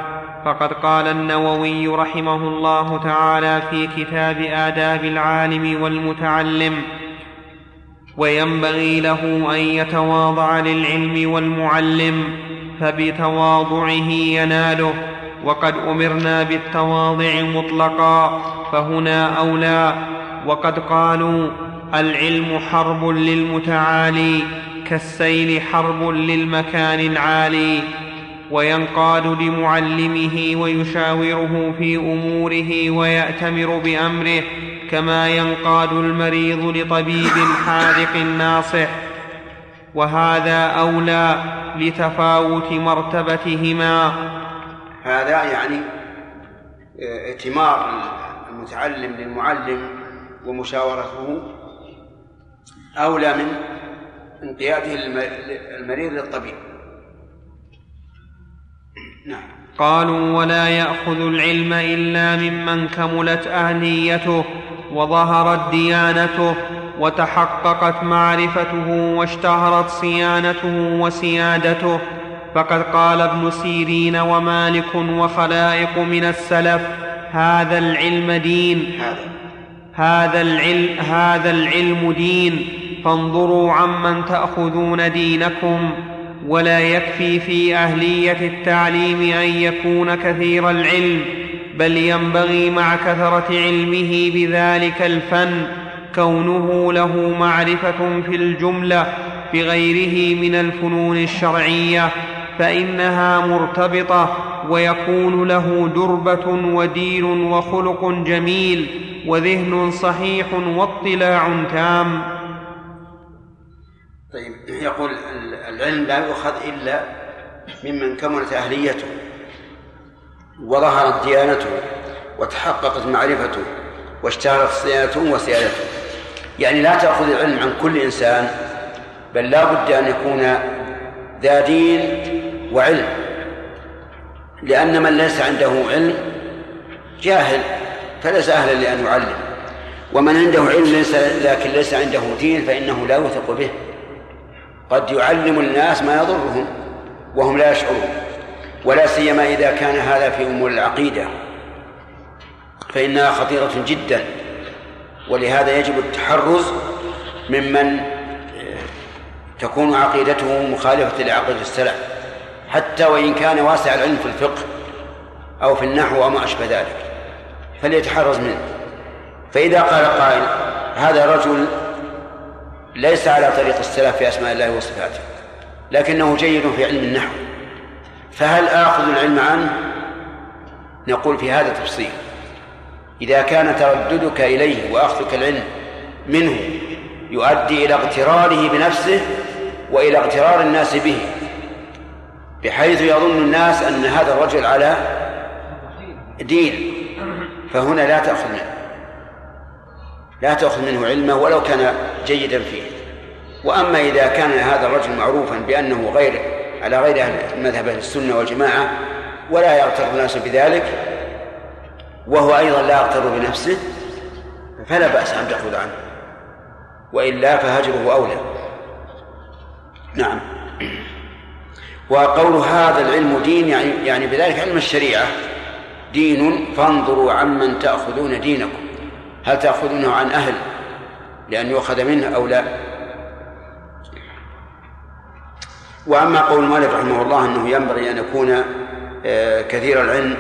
فقد قال النووي رحمه الله تعالى في كتاب آداب العالم والمتعلم وينبغي له أن يتواضع للعلم والمعلم فبتواضعه يناله. وقد أمرنا بالتواضع مطلقا فهنا أولى. وقد قالوا العلم حرب للمتعالي كالسيل حرب للمكان العالي. وينقاد لمعلمه ويشاوره في أموره ويأتمر بأمره كما ينقاد المريض لطبيب حاذق ناصح. وهذا أولى لتفاوت مرتبتهما. هذا يعني ائتمار المتعلم للمعلم ومشاورته أولى من انقياده المريض للطبيب. نعم. قالوا ولا يأخذ العلم إلا ممن كملت أهليته وظهرت ديانته وتحققت معرفته واشتهرت صيانته وسيادته. فقد قال ابن سيرين ومالك وخلائق من السلف هذا العلم دين. هذا العلم هذا العلم دين. فانظروا عمن تأخذون دينكم ولا يكفي في أهلية التعليم أن يكون كثير العلم بل ينبغي مع كثرة علمه بذلك الفن. كونه له معرفة في الجملة بغيره من الفنون الشرعية. فإنها مرتبطة ويكون له دربة ودين وخلق جميل وذهن صحيح واطلاع تام. طيب يقول العلم لا يؤخذ إلا ممن كملت أهليته وظهرت ديانته وتحققت معرفته واشتهرت صيانته وسيادته يعني لا تأخذ العلم عن كل إنسان بل لا بد أن يكون ذا دين وعلم. لأن من ليس عنده علم جاهل فليس أهلا لأن يعلم. ومن عنده علم ليس لكن ليس عنده دين فإنه لا يوثق به. قد يعلم الناس ما يضرهم وهم لا يشعرون. ولا سيما إذا كان هذا في أمور العقيدة. فإنها خطيرة جدا. ولهذا يجب التحرز ممن تكون عقيدته مخالفة لعقيدة السلف. حتى وإن كان واسع العلم في الفقه أو في النحو أو ما أشبه ذلك فليتحرز منه. فإذا قال قائل هذا رجل ليس على طريق السلف في أسماء الله وصفاته لكنه جيد في علم النحو فهل آخذ العلم عنه؟ نقول في هذا تفصيل إذا كان ترددك إليه وأخذك العلم منه يؤدي إلى اغتراره بنفسه وإلى اغترار الناس به. بحيث يظن الناس أن هذا الرجل على دين. فهنا لا تأخذ منه. لا تأخذ منه علمه ولو كان جيدا فيه. وأما إذا كان هذا الرجل معروفا بأنه غير على غير مذهب السنة والجماعة ولا يغتر الناس بذلك وهو أيضا لا يغتر بنفسه فلا بأس أن تأخذ عنه. وإلا فهجره أولى. نعم. وقول هذا العلم دين يعني, يعني بذلك علم الشريعة. دين فانظروا عمن تأخذون دينكم. هل تأخذونه عن أهل لأن يؤخذ منه أو لا؟ وأما قول مالك رحمه الله أنه ينبغي أن يكون آه، كثير العلم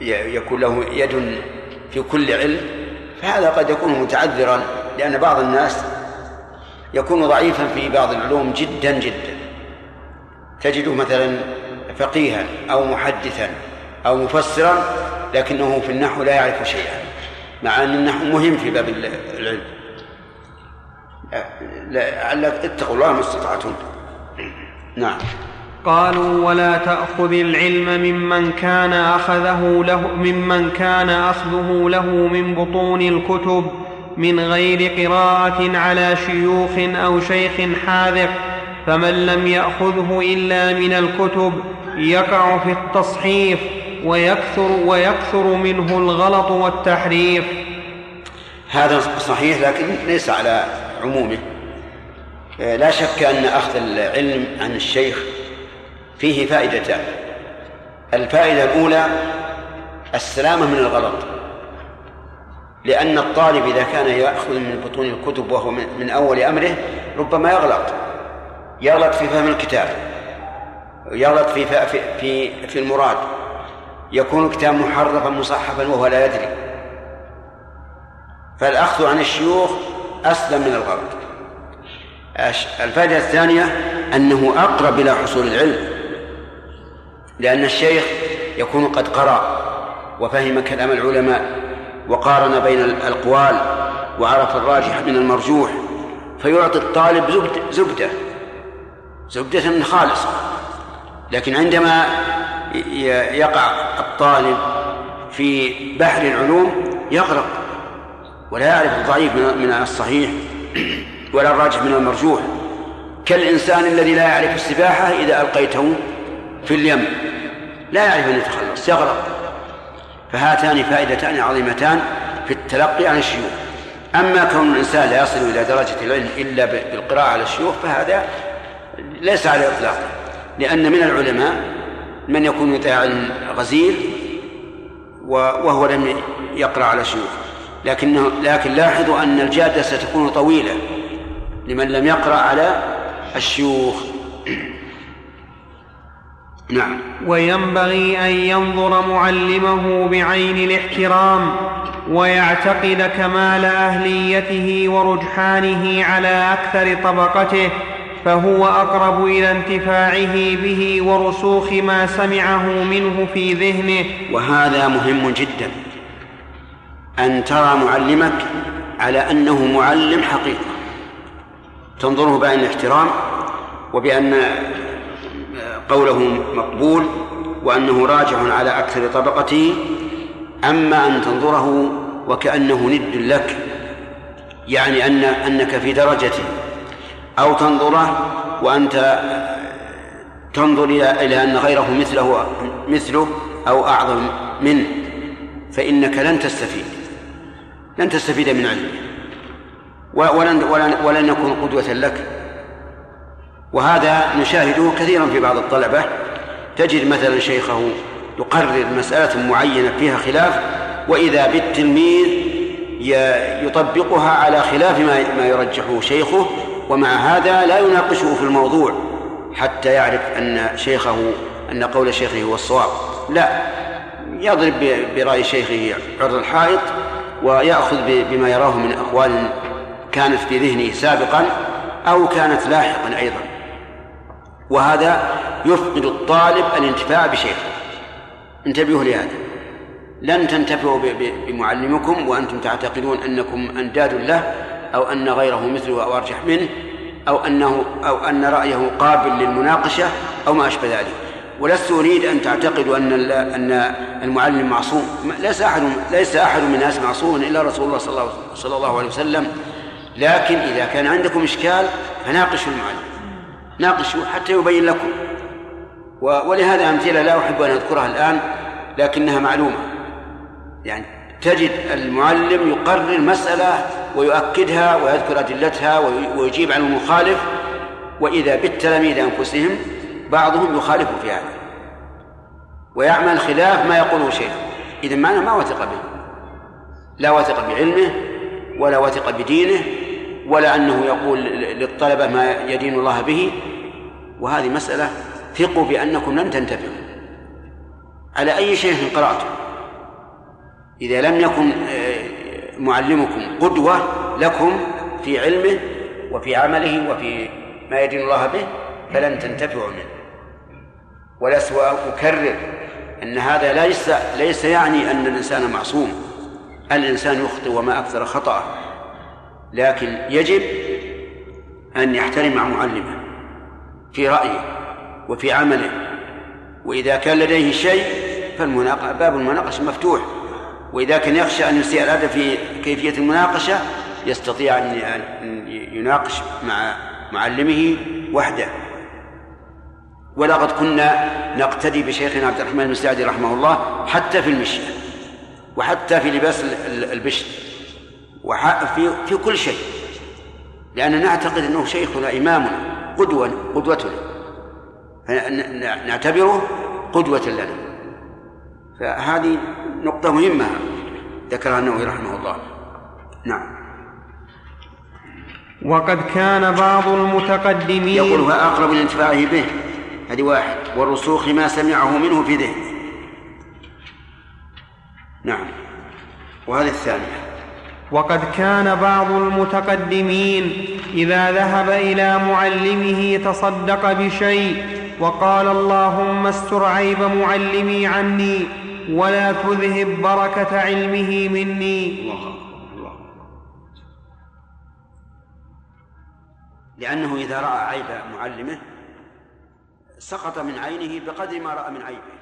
يكون له يد في كل علم فهذا قد يكون متعذرا لأن بعض الناس يكون ضعيفا في بعض العلوم جدا جدا. تجده مثلا فقيها أو محدثا أو مفسرا لكنه في النحو لا يعرف شيئا مع أن النحو مهم في باب العلم. لعلك اتقوا الله ما استطعتم. نعم. قالوا ولا تأخذ العلم ممن كان أخذه له ممن كان أخذه له من بطون الكتب من غير قراءة على شيوخ أو شيخ حاذق فمن لم يأخذه إلا من الكتب يقع في التصحيف ويكثر ويكثر منه الغلط والتحريف. هذا صحيح لكن ليس على عمومه. لا شك أن أخذ العلم عن الشيخ فيه فائدتان. الفائدة الأولى السلامة من الغلط. لأن الطالب إذا كان يأخذ من بطون الكتب وهو من أول أمره ربما يغلط. يغلط في فهم الكتاب. يغلط في في في المراد. يكون الكتاب محرفا مصحفا وهو لا يدري. فالأخذ عن الشيوخ أسلم من الغلط. الفائدة الثانية أنه أقرب إلى حصول العلم. لأن الشيخ يكون قد قرأ وفهم كلام العلماء وقارن بين الأقوال وعرف الراجح من المرجوح فيعطي الطالب زبدة. زبدة خالصة لكن عندما يقع الطالب في بحر العلوم يغرق ولا يعرف الضعيف من الصحيح ولا الراجح من المرجوح. كالإنسان الذي لا يعرف السباحة إذا ألقيته في اليم. لا يعرف أن يتخلص يغرق. فهاتان فائدتان عظيمتان في التلقي عن الشيوخ. أما كون الإنسان لا يصل إلى درجة العلم إلا بالقراءة على الشيوخ فهذا ليس على الإطلاق لأن من العلماء من يكون يطيع غزير وهو لم يقرأ على الشيوخ لكنه لكن لاحظوا أن الجادة ستكون طويلة لمن لم يقرأ على الشيوخ. (clears throat) نعم. وينبغي أن ينظر معلمه بعين الاحترام ويعتقد كمال أهليته ورجحانه على أكثر طبقته فهو أقرب إلى انتفاعه به ورسوخ ما سمعه منه في ذهنه. وهذا مهم جدا. أن ترى معلمك على أنه معلم حقيقة. تنظره بعين الاحترام وبأن قوله مقبول وأنه راجع على أكثر طبقته أما أن تنظره وكأنه ند لك يعني أن أنك في درجة أو تنظره وأنت تنظر إلى أن غيره مثله مثله أو أعظم منه فإنك لن تستفيد. لن تستفيد من علمه. ولن ولن ولن يكون قدوة لك. وهذا نشاهده كثيرا في بعض الطلبة. تجد مثلا شيخه يقرر مسألة معينة فيها خلاف وإذا بالتلميذ يطبقها على خلاف ما ما يرجحه شيخه ومع هذا لا يناقشه في الموضوع حتى يعرف أن شيخه أن قول شيخه هو الصواب. لا يضرب برأي شيخه عرض الحائط ويأخذ بما يراه من أقوال كانت في ذهنه سابقا أو كانت لاحقا أيضا. وهذا يفقد الطالب الانتفاع بشيخه. انتبهوا لهذا. لن تنتفعوا بمعلمكم وأنتم تعتقدون أنكم أنداد له أو أن غيره مثله أو أرجح منه أو أنه أو أن رأيه قابل للمناقشة أو ما أشبه ذلك. ولست أريد أن تعتقدوا أن أن المعلم معصوم. ليس أحد ليس أحد من الناس معصوم إلا رسول الله صلى الله, عليه وسلم. لكن إذا كان عندكم إشكال فناقشوا المعلم. ناقشوا حتى يبين لكم. ولهذا أمثلة لا أحب أن أذكرها الآن لكنها معلومة. يعني تجد المعلم يقرر مسألة ويؤكدها ويذكر أدلتها ويجيب عن المخالف وإذا بالتلاميذ أنفسهم بعضهم يخالف في هذا. ويعمل خلاف ما يقوله شيخ. إذا معنى ما وثق به. لا وثق بعلمه ولا وثق بدينه ولا أنه يقول للطلبة ما يدين الله به. وهذه مسألة ثقوا بأنكم لن تنتفعوا. على أي شيء قرأتم؟ إذا لم يكن آه، معلمكم قدوة لكم في علمه وفي عمله وفي ما يدين الله به فلن تنتفعوا منه. ولست أكرر أن هذا ليس ليس يعني أن الإنسان معصوم. الإنسان يخطئ وما أكثر خطأه. لكن يجب أن يحترم مع معلمه في رأيه وفي عمله. وإذا كان لديه شيء فالمناقشة باب المناقشة مفتوح. وإذا كان يخشى أن يسيء الأدب في كيفية المناقشة يستطيع أن يناقش مع معلمه وحده. ولقد كنا نقتدي بشيخنا عبد الرحمن بن سعدي رحمه الله حتى في المشي وحتى في لباس البشت وفي في كل شيء. لأننا نعتقد أنه شيخنا إمامنا قدوة قدوتنا. نعتبره قدوة لنا. فهذه نقطة مهمة ذكرها النووي رحمه الله. نعم. وقد كان بعض المتقدمين يقول هو أقرب لانتفاعه به. هذه واحد. والرسوخ ما سمعه منه في ذهنه. نعم. وهذه الثانية وقد كان بعض المتقدمين إذا ذهب إلى معلمه تصدق بشيء وقال اللهم استر عيب معلمي عني. ولا تذهب بركة علمه مني. لأنه إذا رأى عيب معلمه سقط من عينه بقدر ما رأى من عيبه.